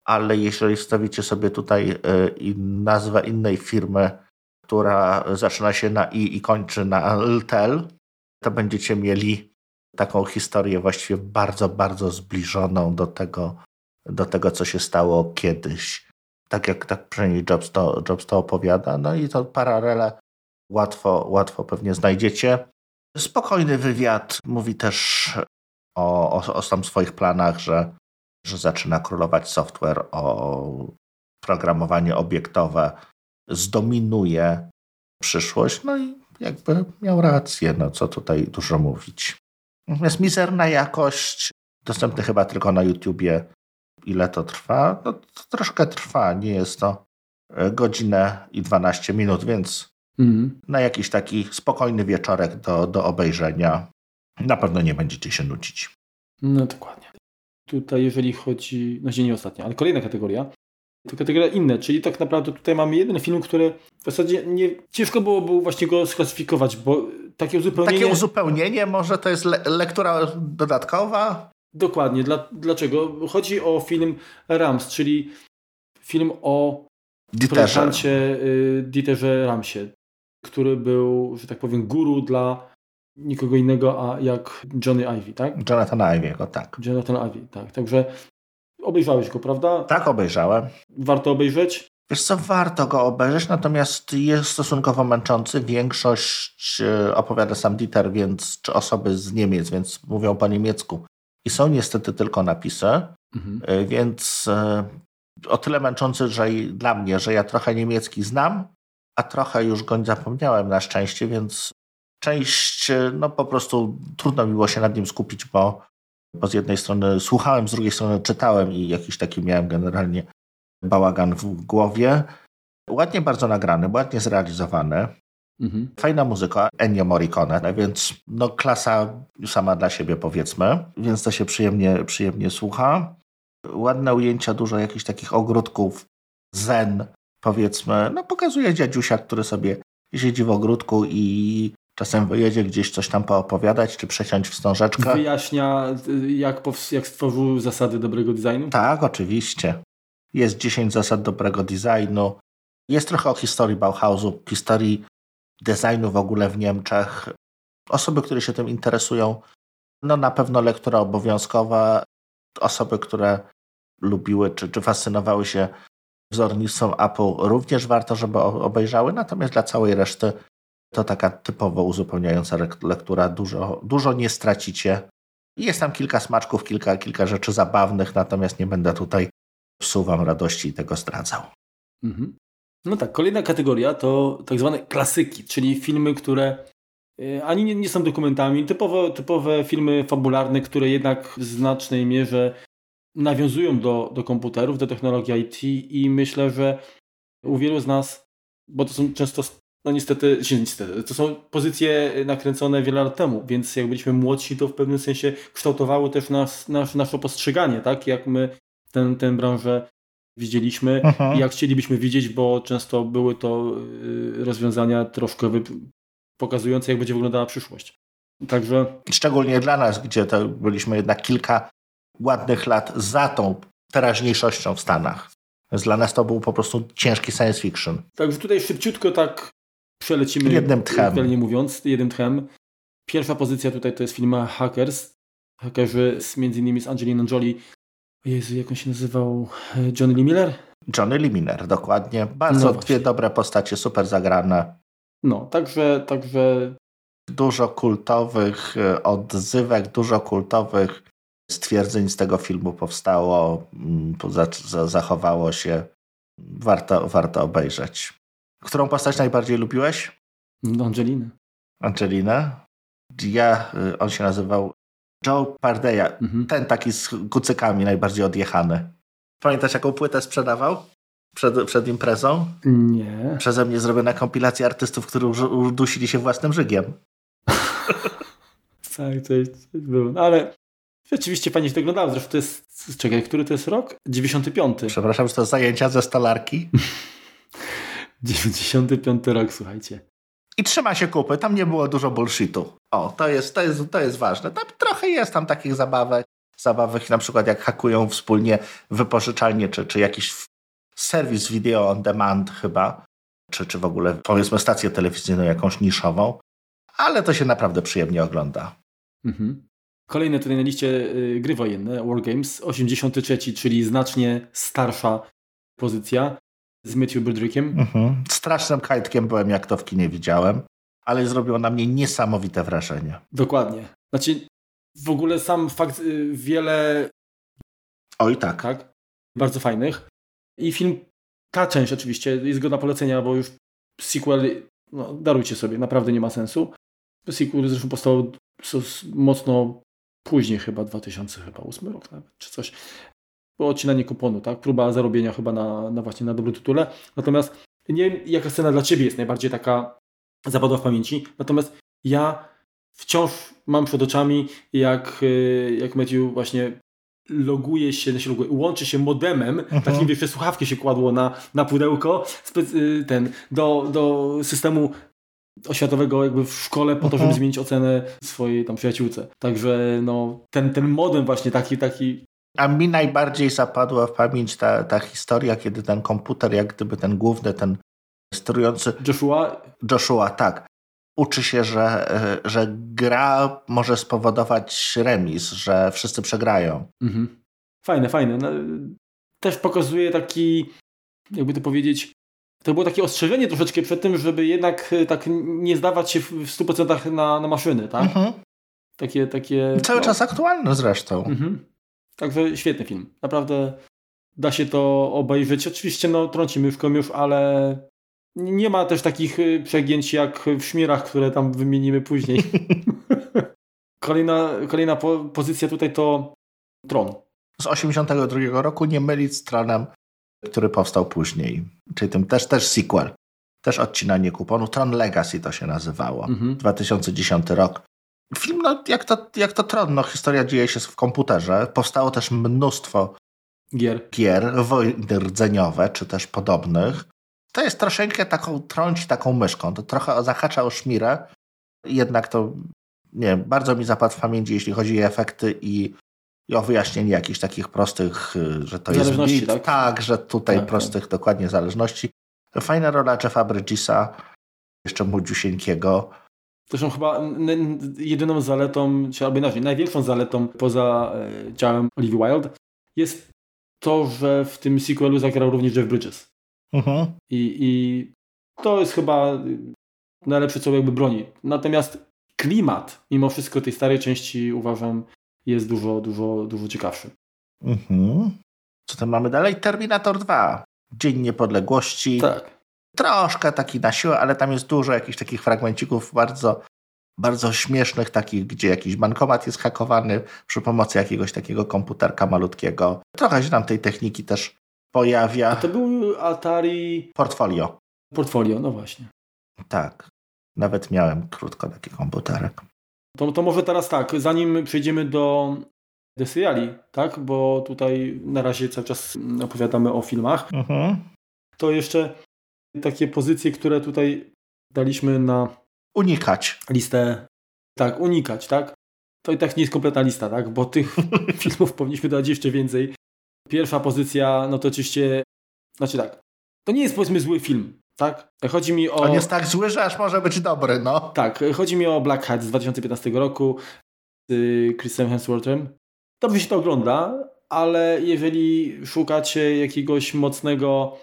ale jeżeli stawicie sobie tutaj y, nazwę innej firmy, która zaczyna się na i i kończy na LTEL, to będziecie mieli taką historię właściwie bardzo, bardzo zbliżoną do tego, do tego co się stało kiedyś tak jak tak przynajmniej Jobs to, Jobs to opowiada. No i to paralele łatwo, łatwo pewnie znajdziecie. Spokojny wywiad. Mówi też o, o, o tam swoich planach, że, że zaczyna królować software, o programowanie obiektowe zdominuje przyszłość. No i jakby miał rację, no co tutaj dużo mówić. Natomiast mizerna jakość, dostępny chyba tylko na YouTubie. Ile to trwa? No to troszkę trwa, nie jest to e, godzinę i 12 minut, więc mm. na jakiś taki spokojny wieczorek do, do obejrzenia na pewno nie będziecie się nudzić. No dokładnie. Tutaj jeżeli chodzi, no nie ostatnia, ale kolejna kategoria, to kategoria inne, czyli tak naprawdę tutaj mamy jeden film, który w zasadzie nie, ciężko byłoby właśnie go sklasyfikować, bo takie uzupełnienie... Takie uzupełnienie, może to jest le lektura dodatkowa? Dokładnie. Dla, dlaczego? Chodzi o film Rams, czyli film o projektancie y, Dieterze Ramsie, który był, że tak powiem, guru dla nikogo innego, a jak Johnny Ivy, tak? Jonathan Ivy'ego, tak. Jonathan Ivy, tak. Także obejrzałeś go, prawda? Tak, obejrzałem. Warto obejrzeć? Wiesz co, warto go obejrzeć, natomiast jest stosunkowo męczący. Większość e, opowiada sam Dieter, więc, czy osoby z Niemiec, więc mówią po niemiecku. I są niestety tylko napisy, mhm. E, więc e, o tyle męczący, że dla mnie, że ja trochę niemiecki znam, a trochę już go zapomniałem na szczęście, więc część, no po prostu trudno mi było się nad nim skupić, bo, bo z jednej strony słuchałem, z drugiej strony czytałem i jakiś taki miałem generalnie bałagan w głowie. Ładnie bardzo nagrany, ładnie zrealizowany. Mhm. Fajna muzyka, Ennio Morricone, więc no klasa sama dla siebie powiedzmy, więc to się przyjemnie, przyjemnie słucha. Ładne ujęcia, dużo jakichś takich ogródków, zen powiedzmy. No pokazuje dziadziusia, który sobie siedzi w ogródku i czasem wyjedzie gdzieś coś tam poopowiadać, czy przesiąść wstążeczkę. Wyjaśnia, jak, jak stworzył zasady dobrego designu? Tak, oczywiście. Jest 10 zasad dobrego designu. Jest trochę o historii Bauhausu, historii designu w ogóle w Niemczech. Osoby, które się tym interesują, no na pewno lektura obowiązkowa. Osoby, które lubiły czy, czy fascynowały się wzornictwem Apple, również warto, żeby obejrzały. Natomiast dla całej reszty to taka typowo uzupełniająca lektura. Dużo, dużo nie stracicie. Jest tam kilka smaczków, kilka, kilka rzeczy zabawnych, natomiast nie będę tutaj psuł wam radości i tego zdradzał. Mhm. No tak, kolejna kategoria to tak zwane klasyki, czyli filmy, które e, ani nie, nie są dokumentami, typowo, typowe filmy fabularne, które jednak w znacznej mierze nawiązują do, do komputerów, do technologii IT i myślę, że u wielu z nas, bo to są często, no niestety, niestety, to są pozycje nakręcone wiele lat temu, więc jak byliśmy młodsi, to w pewnym sensie kształtowało też nas, nas, nasze postrzeganie, tak? Jak my ten, tę branżę widzieliśmy Aha. i jak chcielibyśmy widzieć, bo często były to y, rozwiązania troszkę pokazujące, jak będzie wyglądała przyszłość. Także... Szczególnie dla nas, gdzie to byliśmy jednak kilka ładnych lat za tą teraźniejszością w Stanach. Więc dla nas to był po prostu ciężki science fiction. Także tutaj szybciutko tak przelecimy. Jednym tchem. Nie mówiąc, jednym tchem. Pierwsza pozycja tutaj to jest film Hackers. Hakerzy z, między innymi z Angeliną Jolie Jezu, jak on się nazywał? Johnny Lee Miller? Johnny Lee Miller, dokładnie. Bardzo no dwie dobre postacie, super zagrane. No, także, także... Dużo kultowych e, odzywek, dużo kultowych stwierdzeń z tego filmu powstało, mm, zachowało się. Warto, warto obejrzeć. Którą postać najbardziej lubiłeś? Angelinę. Angelinę? Ja, e, on się nazywał Joe Pardeya, mhm. ten taki z kucykami najbardziej odjechany. Pamiętasz jaką płytę sprzedawał? Przed, przed imprezą? Nie. Przeze mnie zrobiona kompilacja artystów, którzy udusili się własnym żygiem. tak, to jest, było. No, ale rzeczywiście fajnie się to oglądało. Zresztą to jest, czekaj, który to jest rok? 95. Przepraszam, że to zajęcia ze stolarki. 95 rok, słuchajcie i trzyma się kupy. Tam nie było dużo bullshitu. O, to jest, to jest, to jest ważne. Tam trochę jest tam takich zabawek, zabawek, na przykład jak hakują wspólnie wypożyczalnie, czy, czy jakiś serwis video on demand chyba, czy, czy w ogóle powiedzmy stację telewizyjną jakąś niszową, ale to się naprawdę przyjemnie ogląda. Mhm. Kolejne tutaj na liście y, gry wojenne, Wargames, 83, czyli znacznie starsza pozycja z Matthew Brodrickiem. Mhm. Strasznym kajtkiem byłem, jak to w kinie widziałem. ale zrobiło na mnie niesamowite wrażenie. Dokładnie. Znaczy, w ogóle sam fakt, y, wiele. Oj, tak. tak. Bardzo fajnych. I film, ta część oczywiście jest godna polecenia, bo już sequel, no, darujcie sobie, naprawdę nie ma sensu. Sequel zresztą powstał mocno później, chyba 2008 rok nawet, czy coś. Odcinanie kuponu, tak? Próba zarobienia chyba na, na właśnie na dobrym tytule. Natomiast nie wiem, jaka scena dla Ciebie jest najbardziej taka zapadła w pamięci. Natomiast ja wciąż mam przed oczami, jak, y, jak Matthew właśnie loguje się, znaczy loguje, łączy się modemem, mhm. takim wiesz, słuchawki się kładło na, na pudełko y, ten, do, do systemu oświatowego jakby w szkole po to, żeby mhm. zmienić ocenę swojej tam przyjaciółce. Także no, ten, ten modem właśnie taki, taki a mi najbardziej zapadła w pamięć ta, ta historia, kiedy ten komputer, jak gdyby ten główny, ten sterujący. Joshua? Joshua, tak. Uczy się, że, że gra może spowodować remis, że wszyscy przegrają. Mhm. Fajne, fajne. No, też pokazuje taki, jakby to powiedzieć, to było takie ostrzeżenie troszeczkę przed tym, żeby jednak e, tak nie zdawać się w 100% na, na maszyny, tak? Mhm. Takie, takie... Cały no. czas aktualne zresztą. Mhm. Także świetny film. Naprawdę da się to obejrzeć. Oczywiście no, trącimy w komiusz, ale nie ma też takich y, przegięć jak w Szmirach, które tam wymienimy później. kolejna kolejna po pozycja tutaj to Tron. Z 82 roku, nie mylić z Tronem, który powstał później. Czyli tym też, też sequel. Też odcinanie kuponu. Tron Legacy to się nazywało. Mhm. 2010 rok. Film, no, jak, to, jak to Tron, no, historia dzieje się w komputerze. Powstało też mnóstwo gier, gier wojny rdzeniowe, czy też podobnych. To jest troszeczkę taką, trąć taką myszką. To trochę zahacza o szmirę. Jednak to, nie bardzo mi zapadł w pamięci, jeśli chodzi o efekty i, i o wyjaśnienie jakichś takich prostych, y, że to jest beat. Tak? tak, że tutaj tak, tak. prostych tak. dokładnie zależności. Fajna rola Jeffa Bridgesa, jeszcze młodziusieńkiego. Zresztą chyba jedyną zaletą, czy albo inaczej, największą zaletą poza e, ciałem Olivia Wilde jest to, że w tym sequelu zagrał również Jeff Bridges. Mhm. I, I to jest chyba najlepsze, co jakby broni. Natomiast klimat, mimo wszystko tej starej części uważam jest dużo, dużo, dużo ciekawszy. Mhm. Co tam mamy dalej? Terminator 2. Dzień Niepodległości. Tak. Troszkę taki na siłę, ale tam jest dużo jakichś takich fragmencików bardzo, bardzo śmiesznych, takich, gdzie jakiś bankomat jest hakowany przy pomocy jakiegoś takiego komputerka malutkiego. Trochę się tam tej techniki też pojawia. A to był Atari... Portfolio. Portfolio, no właśnie. Tak. Nawet miałem krótko taki komputerek. To, to może teraz tak, zanim przejdziemy do, do seriali, tak? Bo tutaj na razie cały czas opowiadamy o filmach. Mhm. To jeszcze takie pozycje, które tutaj daliśmy na... Unikać. Listę. Tak, unikać, tak? To i tak nie jest kompletna lista, tak? Bo tych filmów powinniśmy dodać jeszcze więcej. Pierwsza pozycja, no to oczywiście, znaczy tak, to nie jest powiedzmy zły film, tak? Chodzi mi o... On jest tak zły, że aż może być dobry, no. Tak, chodzi mi o Black Hat z 2015 roku z Chrisem Hemsworthem. Dobrze się to ogląda, ale jeżeli szukacie jakiegoś mocnego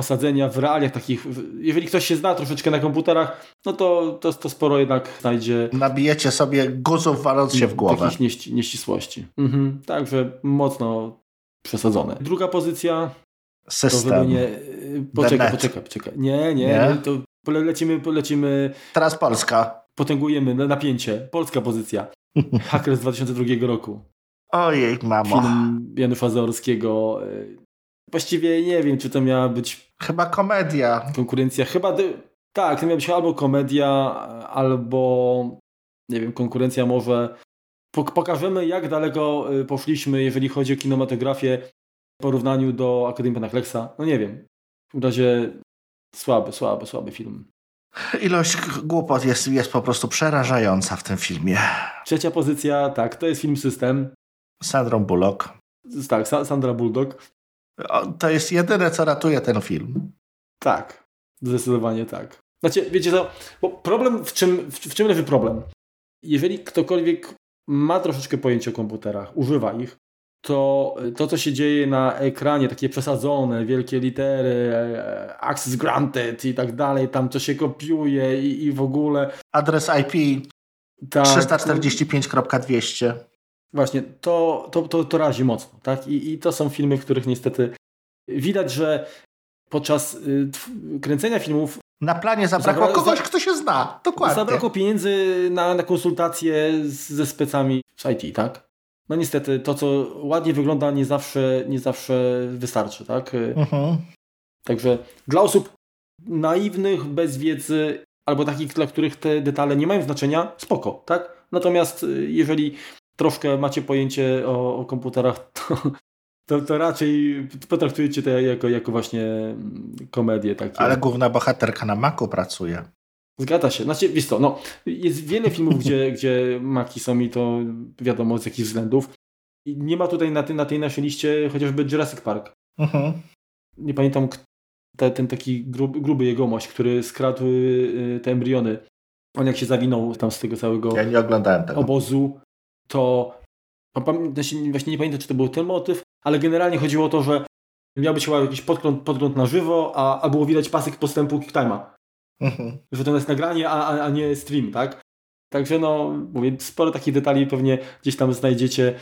osadzenia w realiach takich, jeżeli ktoś się zna troszeczkę na komputerach, no to, to, to sporo jednak znajdzie. Nabijecie sobie guzów waląc się w głowę. Takich nieści, nieścisłości. Mhm. Także mocno przesadzone. Druga pozycja. System. nie... Poczekaj, poczekaj, poczekaj. Nie, nie, nie, to lecimy, lecimy. Teraz Polska. Potęgujemy napięcie. Polska pozycja. Hacker z 2002 roku. Ojej, mamo. Film Janusza Zaorskiego. Właściwie nie wiem, czy to miała być... Chyba komedia. Konkurencja. Chyba... Tak, to miała być albo komedia, albo... Nie wiem, konkurencja może pokażemy, jak daleko y, poszliśmy, jeżeli chodzi o kinematografię w porównaniu do Akademii Panachlexa. No nie wiem. W razie słaby, słaby, słaby film. Ilość głupot jest, jest po prostu przerażająca w tym filmie. Trzecia pozycja, tak, to jest film System. Sandra Bullock. Tak, Sandra Bullock. To jest jedyne, co ratuje ten film. Tak, zdecydowanie tak. Znaczy, wiecie co, bo problem, w czym, w, w czym leży problem? Jeżeli ktokolwiek ma troszeczkę pojęcia o komputerach, używa ich, to to, co się dzieje na ekranie, takie przesadzone, wielkie litery, access granted i tak dalej, tam to się kopiuje i, i w ogóle. Adres IP tak, 345.200. Właśnie, to, to, to, to razi mocno, tak? I, I to są filmy, w których niestety widać, że podczas y, kręcenia filmów na planie zabrakło Zabra kogoś, kto się zna. Dokładnie. Zabrakło pieniędzy na, na konsultacje z, ze specami z IT, tak? No niestety, to co ładnie wygląda nie zawsze, nie zawsze wystarczy, tak? Mhm. Także dla osób naiwnych, bez wiedzy, albo takich, dla których te detale nie mają znaczenia, spoko, tak? Natomiast y, jeżeli troszkę macie pojęcie o, o komputerach, to, to, to, raczej potraktujecie to jako, jako właśnie mm, komedię. Takie. Ale główna bohaterka na Macu pracuje. Zgadza się. Znaczy, wiesz co, no, jest wiele filmów, gdzie, gdzie Maki są i to wiadomo z jakich względów. I nie ma tutaj na, ty, na tej naszej liście chociażby Jurassic Park. Uh-huh. Nie pamiętam, te, ten taki grub, gruby jegomość, który skradł y, te embriony. On jak się zawinął tam z tego całego ja nie oglądałem tego. obozu, to właśnie nie pamiętam, czy to był ten motyw, ale generalnie chodziło o to, że miał być chyba jakiś podgląd, podgląd na żywo, a, a było widać pasek postępu QuickTime'a. Mhm. Że to jest nagranie, a, a nie stream, tak? Także no, mówię, sporo takich detali pewnie gdzieś tam znajdziecie,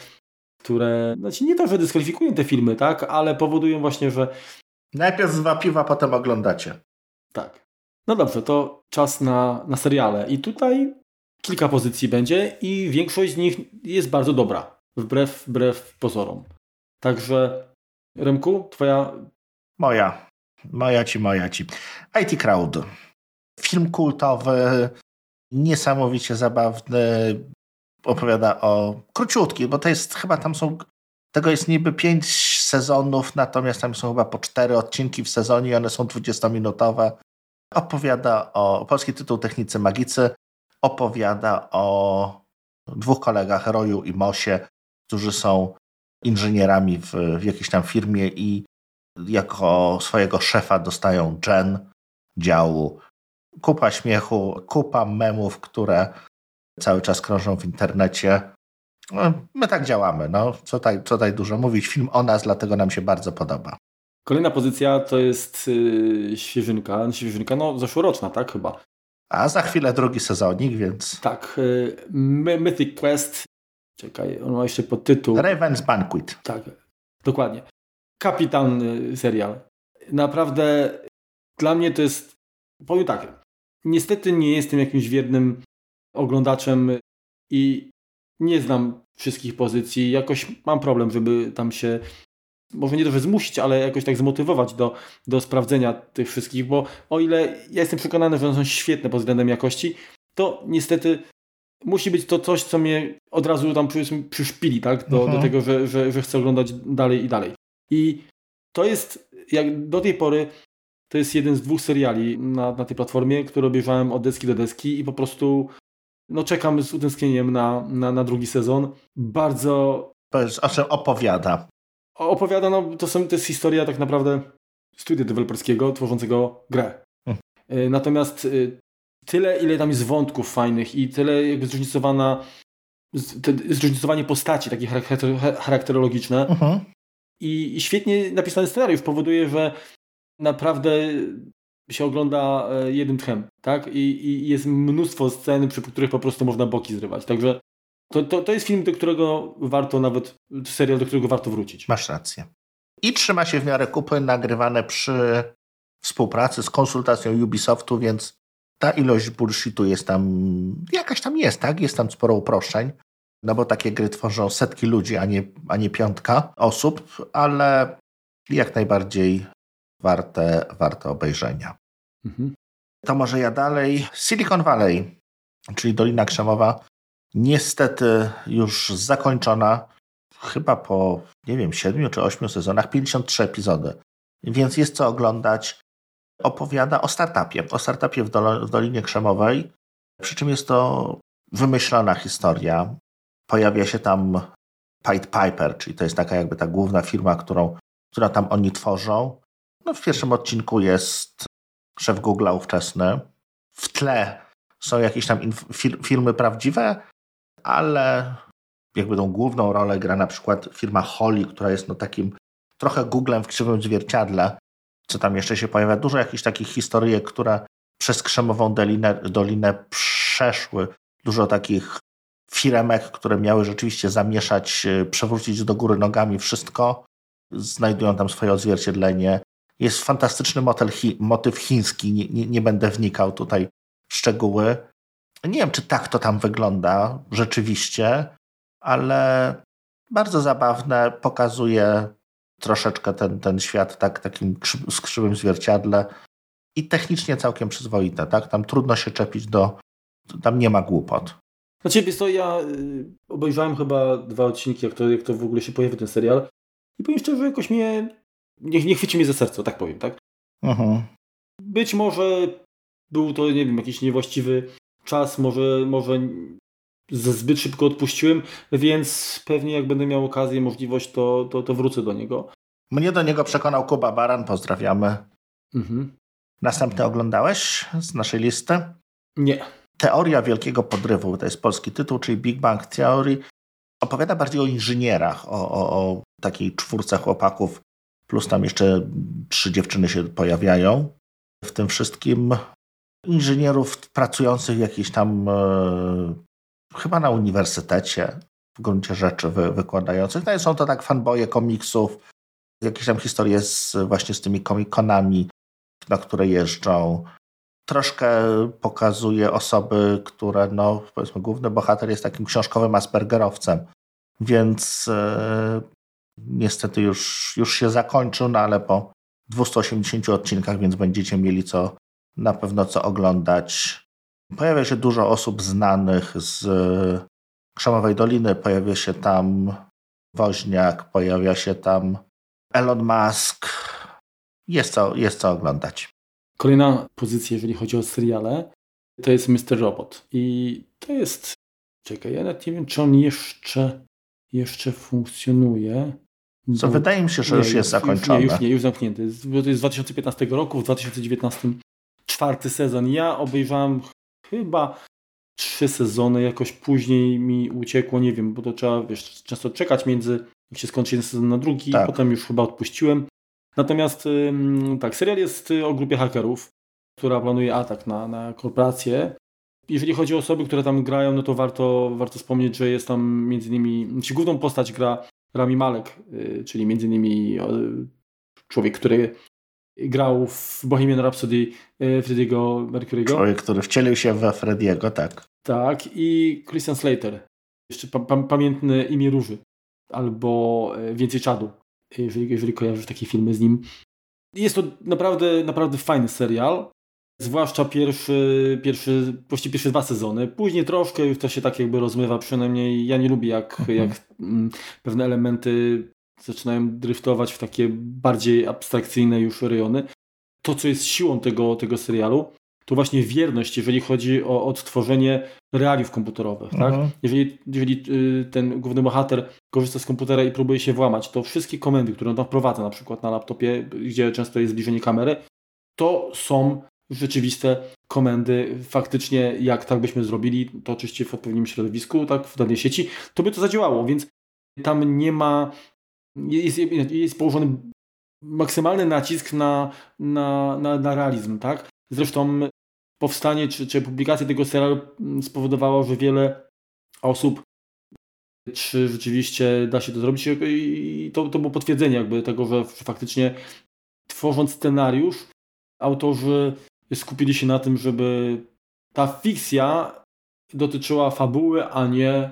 które, znaczy nie to, że dyskwalifikują te filmy, tak? Ale powodują właśnie, że... Najpierw dwa piwa, potem oglądacie. Tak. No dobrze, to czas na, na seriale. I tutaj kilka pozycji będzie i większość z nich jest bardzo dobra. Wbrew, wbrew pozorom. Także Remku, twoja... Moja. Moja ci, moja ci. IT Crowd. Film kultowy, niesamowicie zabawny. Opowiada o króciutki, bo to jest chyba tam są. Tego jest niby pięć sezonów, natomiast tam są chyba po cztery odcinki w sezonie i one są 20-minutowe. Opowiada o polski tytuł Technicy Magicy. Opowiada o dwóch kolegach, Roju i Mosie, którzy są inżynierami w, w jakiejś tam firmie i jako swojego szefa dostają Jen działu. Kupa śmiechu, kupa memów, które cały czas krążą w internecie. No, my tak działamy, no. Co tutaj, co tutaj dużo mówić. Film o nas, dlatego nam się bardzo podoba. Kolejna pozycja to jest yy, świeżynka. Świeżynka, no zeszłoroczna, tak chyba. A za chwilę drugi sezonik, więc... Tak. Yy, Mythic Quest Czekaj, on ma jeszcze podtytuł. Raven's Banquet. Tak, dokładnie. Kapitan y, serial. Naprawdę dla mnie to jest, powiem tak, niestety nie jestem jakimś wiernym oglądaczem i nie znam wszystkich pozycji. Jakoś mam problem, żeby tam się, może nie to, że zmusić, ale jakoś tak zmotywować do, do sprawdzenia tych wszystkich, bo o ile ja jestem przekonany, że one są świetne pod względem jakości, to niestety musi być to coś, co mnie od razu tam przyszpili, tak? Do, do mhm. tego, że, że, że chcę oglądać dalej i dalej. I to jest, jak do tej pory, to jest jeden z dwóch seriali na, na tej platformie, które obejrzałem od deski do deski i po prostu no czekam z utęsknieniem na, na, na drugi sezon. Bardzo... O czym opowiada? Opowiada, no to, są, to jest historia tak naprawdę studia deweloperskiego tworzącego grę. Hmm. Natomiast y, tyle, ile tam jest wątków fajnych i tyle jakby zróżnicowana zróżnicowanie postaci takie charakterologiczne uh mhm. -huh. I, I, świetnie napisany scenariusz powoduje, że naprawdę się ogląda e, jednym tchem, tak? I, I, jest mnóstwo scen, przy których po prostu można boki zrywać. Także to, to, to jest film, do którego warto nawet, serial, do którego warto wrócić. Masz rację. I trzyma się w miarę kupy, nagrywane przy współpracy z konsultacją Ubisoftu, więc ta ilość bullshitu jest tam, jakaś tam jest, tak? Jest tam sporo uproszczeń, no bo takie gry tworzą setki ludzi, a nie, a nie piątka osób, ale jak najbardziej warte, warte obejrzenia. Mhm. To może ja dalej. Silicon Valley, czyli Dolina Krzemowa, niestety już zakończona, chyba po, nie wiem, siedmiu czy ośmiu sezonach, 53 epizody. Więc jest co oglądać opowiada o startupie, o startupie w, w Dolinie Krzemowej, przy czym jest to wymyślona historia. Pojawia się tam Pied Piper, czyli to jest taka jakby ta główna firma, którą, która tam oni tworzą. No w pierwszym odcinku jest szef Google'a ówczesny. W tle są jakieś tam filmy prawdziwe, ale jakby tą główną rolę gra na przykład firma Holly, która jest no takim trochę Googlem w krzywym zwierciadle, co tam jeszcze się pojawia. Dużo jakichś takich historyjek, które przez Krzemową Dolinę, Dolinę przeszły. Dużo takich firemek, które miały rzeczywiście zamieszać, e, przewrócić do góry nogami wszystko, znajdują tam swoje odzwierciedlenie. Jest fantastyczny chi, motyw chiński, nie, nie, nie będę wnikał tutaj w szczegóły. Nie wiem, czy tak to tam wygląda rzeczywiście, ale bardzo zabawne, pokazuje troszeczkę ten, ten świat tak, takim skrzywym zwierciadle i technicznie całkiem przyzwoite. Tak? Tam trudno się czepić do, tam nie ma głupot. Znaczy, wiesz co, ja y, obejrzałem chyba dwa odcinki, jak to, jak to w ogóle się pojawił ten serial i powiem szczerze, jakoś mnie, nie, nie chwyci mnie za serce, tak powiem, tak? Mhm. Być może był to, nie wiem, jakiś niewłaściwy czas, może, może zbyt szybko odpuściłem, więc pewnie jak będę miał okazję, możliwość, to, to, to wrócę do niego. Mnie do niego przekonał Kuba Baran, pozdrawiamy. Mhm. Następny oglądałeś z naszej listy? Nie. Teoria Wielkiego Podrywu, to jest polski tytuł, czyli Big Bang Theory. Opowiada bardziej o inżynierach, o, o, o takiej czwórce chłopaków, plus tam jeszcze trzy dziewczyny się pojawiają. W tym wszystkim inżynierów pracujących w jakiejś tam, e, chyba na uniwersytecie, w gruncie rzeczy wy, wykładających. No i są to tak fanboje komiksów, jakieś tam historie z, właśnie z tymi komikonami, na które jeżdżą. Troszkę pokazuje osoby, które, no powiedzmy, główny bohater jest takim książkowym aspergerowcem, więc e, niestety już, już się zakończył, no ale po 280 odcinkach, więc będziecie mieli co na pewno co oglądać. Pojawia się dużo osób znanych z Krzemowej Doliny, pojawia się tam Woźniak, pojawia się tam Elon Musk. Jest co, jest co oglądać. Kolejna pozycja, jeżeli chodzi o seriale, to jest Mr. Robot. I to jest. Czekaj, ja nawet nie wiem, czy on jeszcze, jeszcze funkcjonuje. Co bo... wydaje mi się, że nie, już jest zakończony. Nie, już nie, już zamknięty. To jest z 2015 roku, w 2019 czwarty sezon. Ja obejrzałem chyba trzy sezony, jakoś później mi uciekło, nie wiem, bo to trzeba wiesz, często czekać między, jak się skończy jeden sezon na drugi, tak. potem już chyba odpuściłem. Natomiast tak, serial jest o grupie hakerów, która planuje atak na, na korporację. Jeżeli chodzi o osoby, które tam grają, no to warto, warto wspomnieć, że jest tam między innymi, znaczy główną postać gra Rami Malek, y, czyli między innymi człowiek, który grał w Bohemian Rhapsody y, Freddie'ego Mercury'ego. Człowiek, który wcielił się we Frediego, tak. Tak, i Christian Slater. Jeszcze pa pa pamiętne imię Róży. Albo y, Więcej Czadu, jeżeli, jeżeli kojarzysz takie filmy z nim. Jest to naprawdę, naprawdę fajny serial. Zwłaszcza pierwszy, pierwszy, właściwie pierwsze dwa sezony. Później troszkę już to się tak jakby rozmywa, przynajmniej ja nie lubię jak, mhm. jak mm, pewne elementy zaczynają driftować w takie bardziej abstrakcyjne już rejony. To, co jest siłą tego, tego serialu, to właśnie wierność, jeżeli chodzi o odtworzenie realiów komputerowych. Tak? Mhm. Jeżeli, jeżeli y, ten główny bohater korzysta z komputera i próbuje się włamać, to wszystkie komendy, które on tam wprowadza, na przykład na laptopie, gdzie często jest zbliżenie kamery, to są rzeczywiste komendy, faktycznie jak tak byśmy zrobili, to oczywiście w odpowiednim środowisku, tak, w danej sieci, to by to zadziałało, więc tam nie ma, jest, jest położony maksymalny nacisk na, na, na, na realizm, tak. Zresztą powstanie czy, czy publikacja tego serialu spowodowało, że wiele osób czy rzeczywiście da się to zrobić i to, to było potwierdzenie jakby tego, że faktycznie tworząc scenariusz autorzy skupili się na tym, żeby ta fikcja dotyczyła fabuły, a nie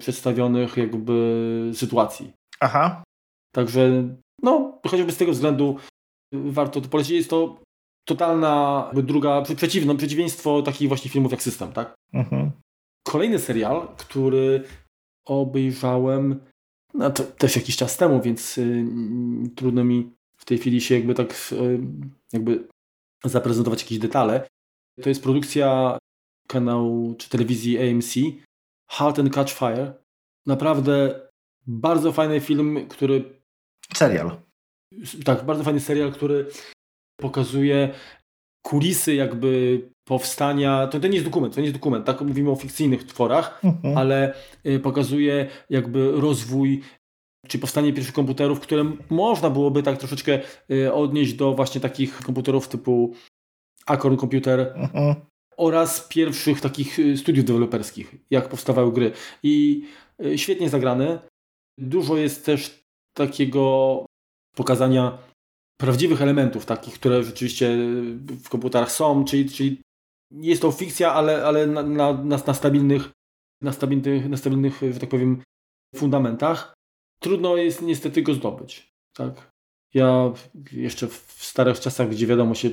przedstawionych jakby sytuacji. Aha. Także, no, chociażby z tego względu warto to polecić. Jest to totalna, druga, przeciwno, przeciwieństwo takich właśnie filmów jak System, tak? Mhm. Kolejny serial, który obejrzałem no to też jakiś czas temu, więc y, trudno mi w tej chwili się jakby tak y, jakby zaprezentować jakieś detale. To jest produkcja kanału czy telewizji AMC Halt and Catch Fire. Naprawdę bardzo fajny film, który... Serial. Tak, bardzo fajny serial, który pokazuje kulisy jakby powstania, to, to nie jest dokument, to nie jest dokument, tak mówimy o fikcyjnych tworach, mhm. ale y, pokazuje jakby rozwój czy powstanie pierwszych komputerów, które można byłoby tak troszeczkę y, odnieść do właśnie takich komputerów typu Acorn Computer mhm. oraz pierwszych takich y, studiów deweloperskich, jak powstawały gry. I świetnie zagrane. Dużo jest też takiego pokazania prawdziwych elementów, takich, które rzeczywiście w komputerach są, czyli, czyli nie jest to fikcja, ale, ale na, na, na, stabilnych, na, stabilnych, na stabilnych, że tak powiem, fundamentach. Trudno jest niestety go zdobyć. Tak? Ja jeszcze w starych czasach, gdzie wiadomo się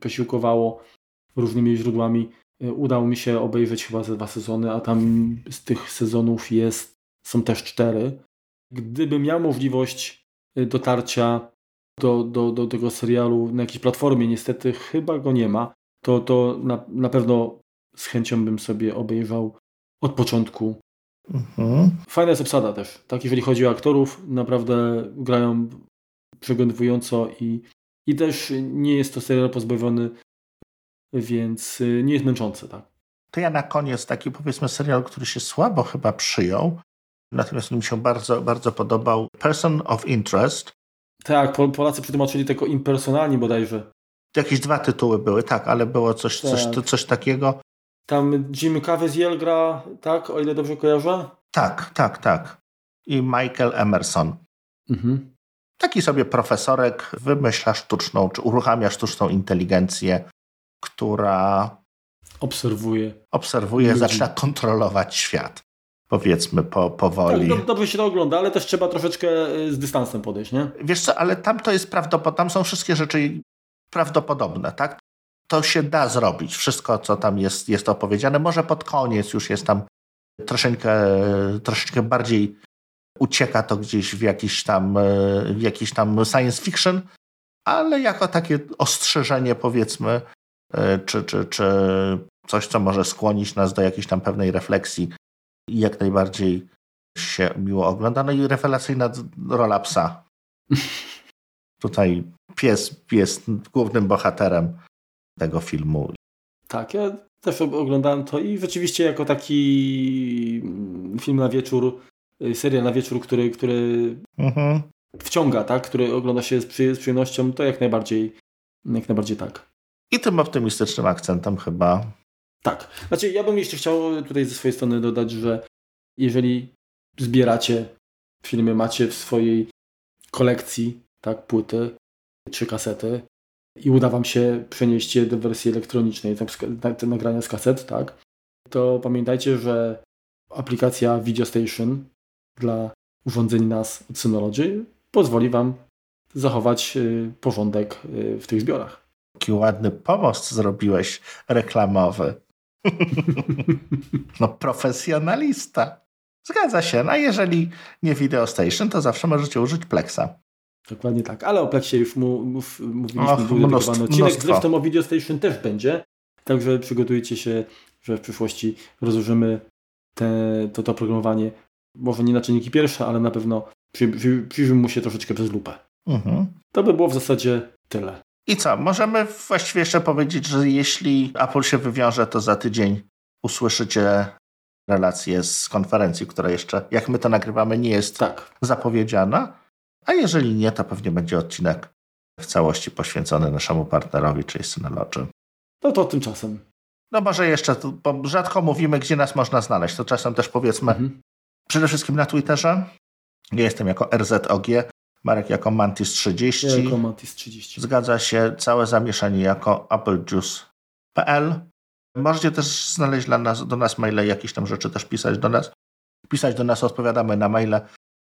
posiłkowało różnymi źródłami, e, udało mi się obejrzeć chyba ze dwa sezony, a tam z tych sezonów jest, są też cztery. Gdybym miał możliwość e, dotarcia do, do, do tego serialu na jakiejś platformie, niestety chyba go nie ma, to, to na, na pewno z chęcią bym sobie obejrzał od początku. Mhm. Fajna jest obsada też. Tak, jeżeli chodzi o aktorów, naprawdę grają przeglądwująco i, i też nie jest to serial pozbawiony, więc y, nie jest męczący, tak. To ja na koniec taki powiedzmy serial, który się słabo chyba przyjął, natomiast mi się bardzo, bardzo podobał. Person of Interest. Tak, Polacy przetłumaczyli tylko impersonalni bodajże. Jakieś dwa tytuły były, tak, ale było coś, tak. coś, coś takiego. Tam Jim Caviezel gra, tak, o ile dobrze kojarzę? Tak, tak, tak. I Michael Emerson. Mhm. Taki sobie profesorek wymyśla sztuczną, czy uruchamia sztuczną inteligencję, która obserwuje. Obserwuje, zaczyna kontrolować świat. Powiedzmy po, powoli. Tak, dobrze się to ogląda, ale też trzeba troszeczkę y, z dystansem podejść, nie? Wiesz co, ale tam to jest prawdopodobne, tam są wszystkie rzeczy prawdopodobne, tak? To się da zrobić. Wszystko, co tam jest, jest opowiedziane. Może pod koniec już jest tam troszeczkę, troszeczkę bardziej ucieka to gdzieś w jakiś tam, w jakiś tam science fiction, ale jako takie ostrzeżenie powiedzmy, czy, czy, czy coś, co może skłonić nas do jakiejś tam pewnej refleksji i jak najbardziej się miło ogląda. No i rewelacyjna rola psa. Tutaj pies jest głównym bohaterem tego filmu. Tak, ja też oglądałem to i rzeczywiście jako taki mm, film na wieczór, y, serial na wieczór, który, który mhm. wciąga, tak? który ogląda się z, przy, z przyjemnością, to jak najbardziej, jak najbardziej tak. I tym optymistycznym akcentem chyba. Tak. Znaczy, ja bym jeszcze chciał tutaj ze swojej strony dodać, że jeżeli zbieracie filmy, macie w swojej kolekcji tak, płyty, trzy kasety i uda Wam się przenieść je do wersji elektronicznej, te nagrania z kaset, tak, to pamiętajcie, że aplikacja Video Station dla urządzeń NAS od Synology pozwoli Wam zachować y, porządek y, w tych zbiorach. Jaki ładny pomost zrobiłeś reklamowy. no profesjonalista. Zgadza się. No jeżeli nie Video Station, to zawsze możecie użyć Plexa. Dokładnie tak, ale o Plexie już mu, mów, mówiliśmy, Och, był dedykowany odcinek, mnóstwo. zresztą o Video Station też będzie, także przygotujcie się, że w przyszłości rozłożymy te, to, to programowanie, może nie na czynniki pierwsze, ale na pewno przy, przy, przyjrzymy mu się troszeczkę przez lupę. Mhm. To by było w zasadzie tyle. I co, możemy właściwie jeszcze powiedzieć, że jeśli Apple się wywiąże, to za tydzień usłyszycie relację z konferencji, która jeszcze, jak my to nagrywamy, nie jest tak. zapowiedziana. A jeżeli nie, to pewnie będzie odcinek w całości poświęcony naszemu partnerowi, czyli Synology. No to tymczasem. No może jeszcze, bo rzadko mówimy, gdzie nas można znaleźć, to czasem też powiedzmy mhm. przede wszystkim na Twitterze. Ja jestem jako RZOG, Marek jako Mantis30. Ja jako Mantis30. Zgadza się, całe zamieszanie jako applejuice.pl. Możecie też znaleźć dla nas, do nas maile, jakieś tam rzeczy też pisać do nas. Pisać do nas, odpowiadamy na maile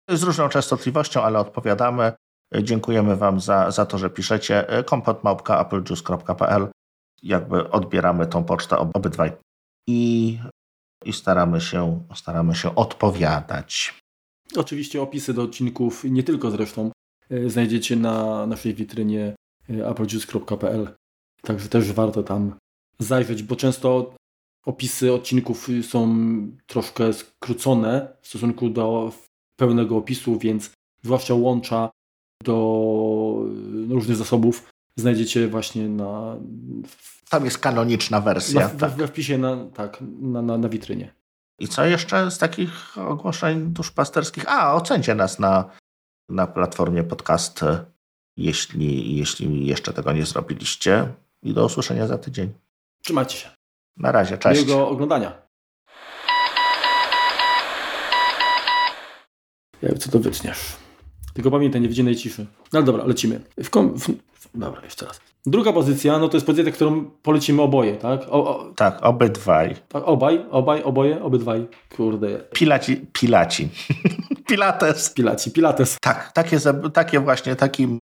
z różną częstotliwością, ale odpowiadamy. Dziękujemy Wam za, za to, że piszecie. kompotmałpka.applejuice.pl Jakby odbieramy tą pocztę obydwaj i, i staramy, się, staramy się odpowiadać. Oczywiście opisy do odcinków, nie tylko zresztą, e, znajdziecie na naszej witrynie e, applejuice.pl. Także też warto tam zajrzeć, bo często opisy odcinków są troszkę skrócone w stosunku do pełnego opisu, więc zwłaszcza łącza do różnych zasobów znajdziecie właśnie na... Tam jest kanoniczna wersja. Na, tak. We wpisie na, tak, na, na, na witrynie. I co jeszcze z takich ogłoszeń duszpasterskich? A, ocencie nas na, na platformie podcast, jeśli, jeśli jeszcze tego nie zrobiliście. I do usłyszenia za tydzień. Trzymajcie się. Na razie, cześć. Miłego oglądania. Jak co to wytniesz. Tylko pamiętaj, nie w dziennej ciszy. No dobra, lecimy. W kom... w... Dobra, jeszcze raz. Druga pozycja, no to jest pozycja, którą polecimy oboje, tak? O, o... Tak, obydwaj. Tak, obaj, obaj, oboje, obydwaj. Kurde. Pilaci, pilaci. Pilates. Pilaci, pilates. Tak, takie, takie właśnie, taki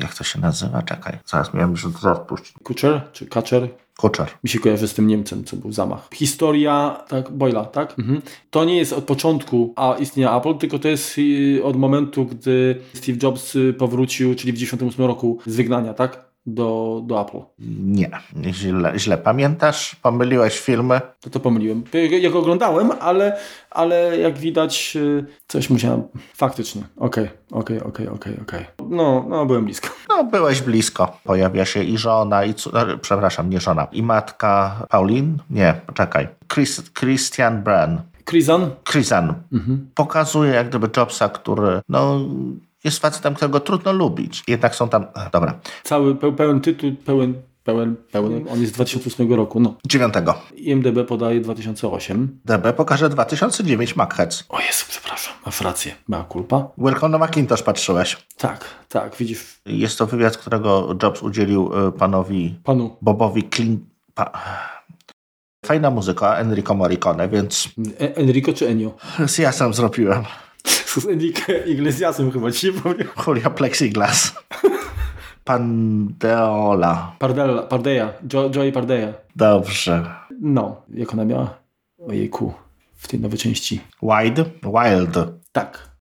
jak to się nazywa? Czekaj, zaraz miałem już odpuścić. Kuczer czy Kaczer? Kuczer. Mi się kojarzy z tym Niemcem, co był zamach. Historia, tak, Boyla, tak? Mhm. To nie jest od początku a istnienia Apple, tylko to jest y, od momentu, gdy Steve Jobs y, powrócił, czyli w 1998 roku z wygnania, tak? Do, do Apple. Nie, źle, źle pamiętasz? Pomyliłeś filmy? To to pomyliłem. Ja go oglądałem, ale, ale jak widać y, coś musiałem... Faktycznie. Okej, okej, okej, okej, okej. No, no, byłem blisko. No, byłeś blisko. Pojawia się i żona, i... E, przepraszam, nie żona. I matka Pauline? Nie, poczekaj. Chris, Christian Brand. Chrisan? Chrisan. Mhm. Pokazuje jak gdyby Jobsa, który no jest facetem, którego trudno lubić. Jednak są tam... dobra. Cały pełen tytuł, pełen pełen, pełen. On jest z 2008 roku. No. 9. IMDB podaje 2008. DB pokaże 2009 Macheads. O Jezu, przepraszam, masz rację. Ma kulpa. Welcome na Macintosh patrzyłeś. Tak, tak, widzisz. Jest to wywiad, którego Jobs udzielił e, panowi... Panu. Bobowi Klin... Pa... Fajna muzyka, Enrico Morricone, więc... E Enrico czy Enio? Z ja sam zrobiłem. Z Enrique Iglesiasem chyba ci powiem. Julia Plexiglas. Pandeola. Pardella, Pardeja. Jo, Joey Pardeja. Dobrze. No, jak ona miała? Ojejku, w tej nowej części. Wide? Wild. Tak.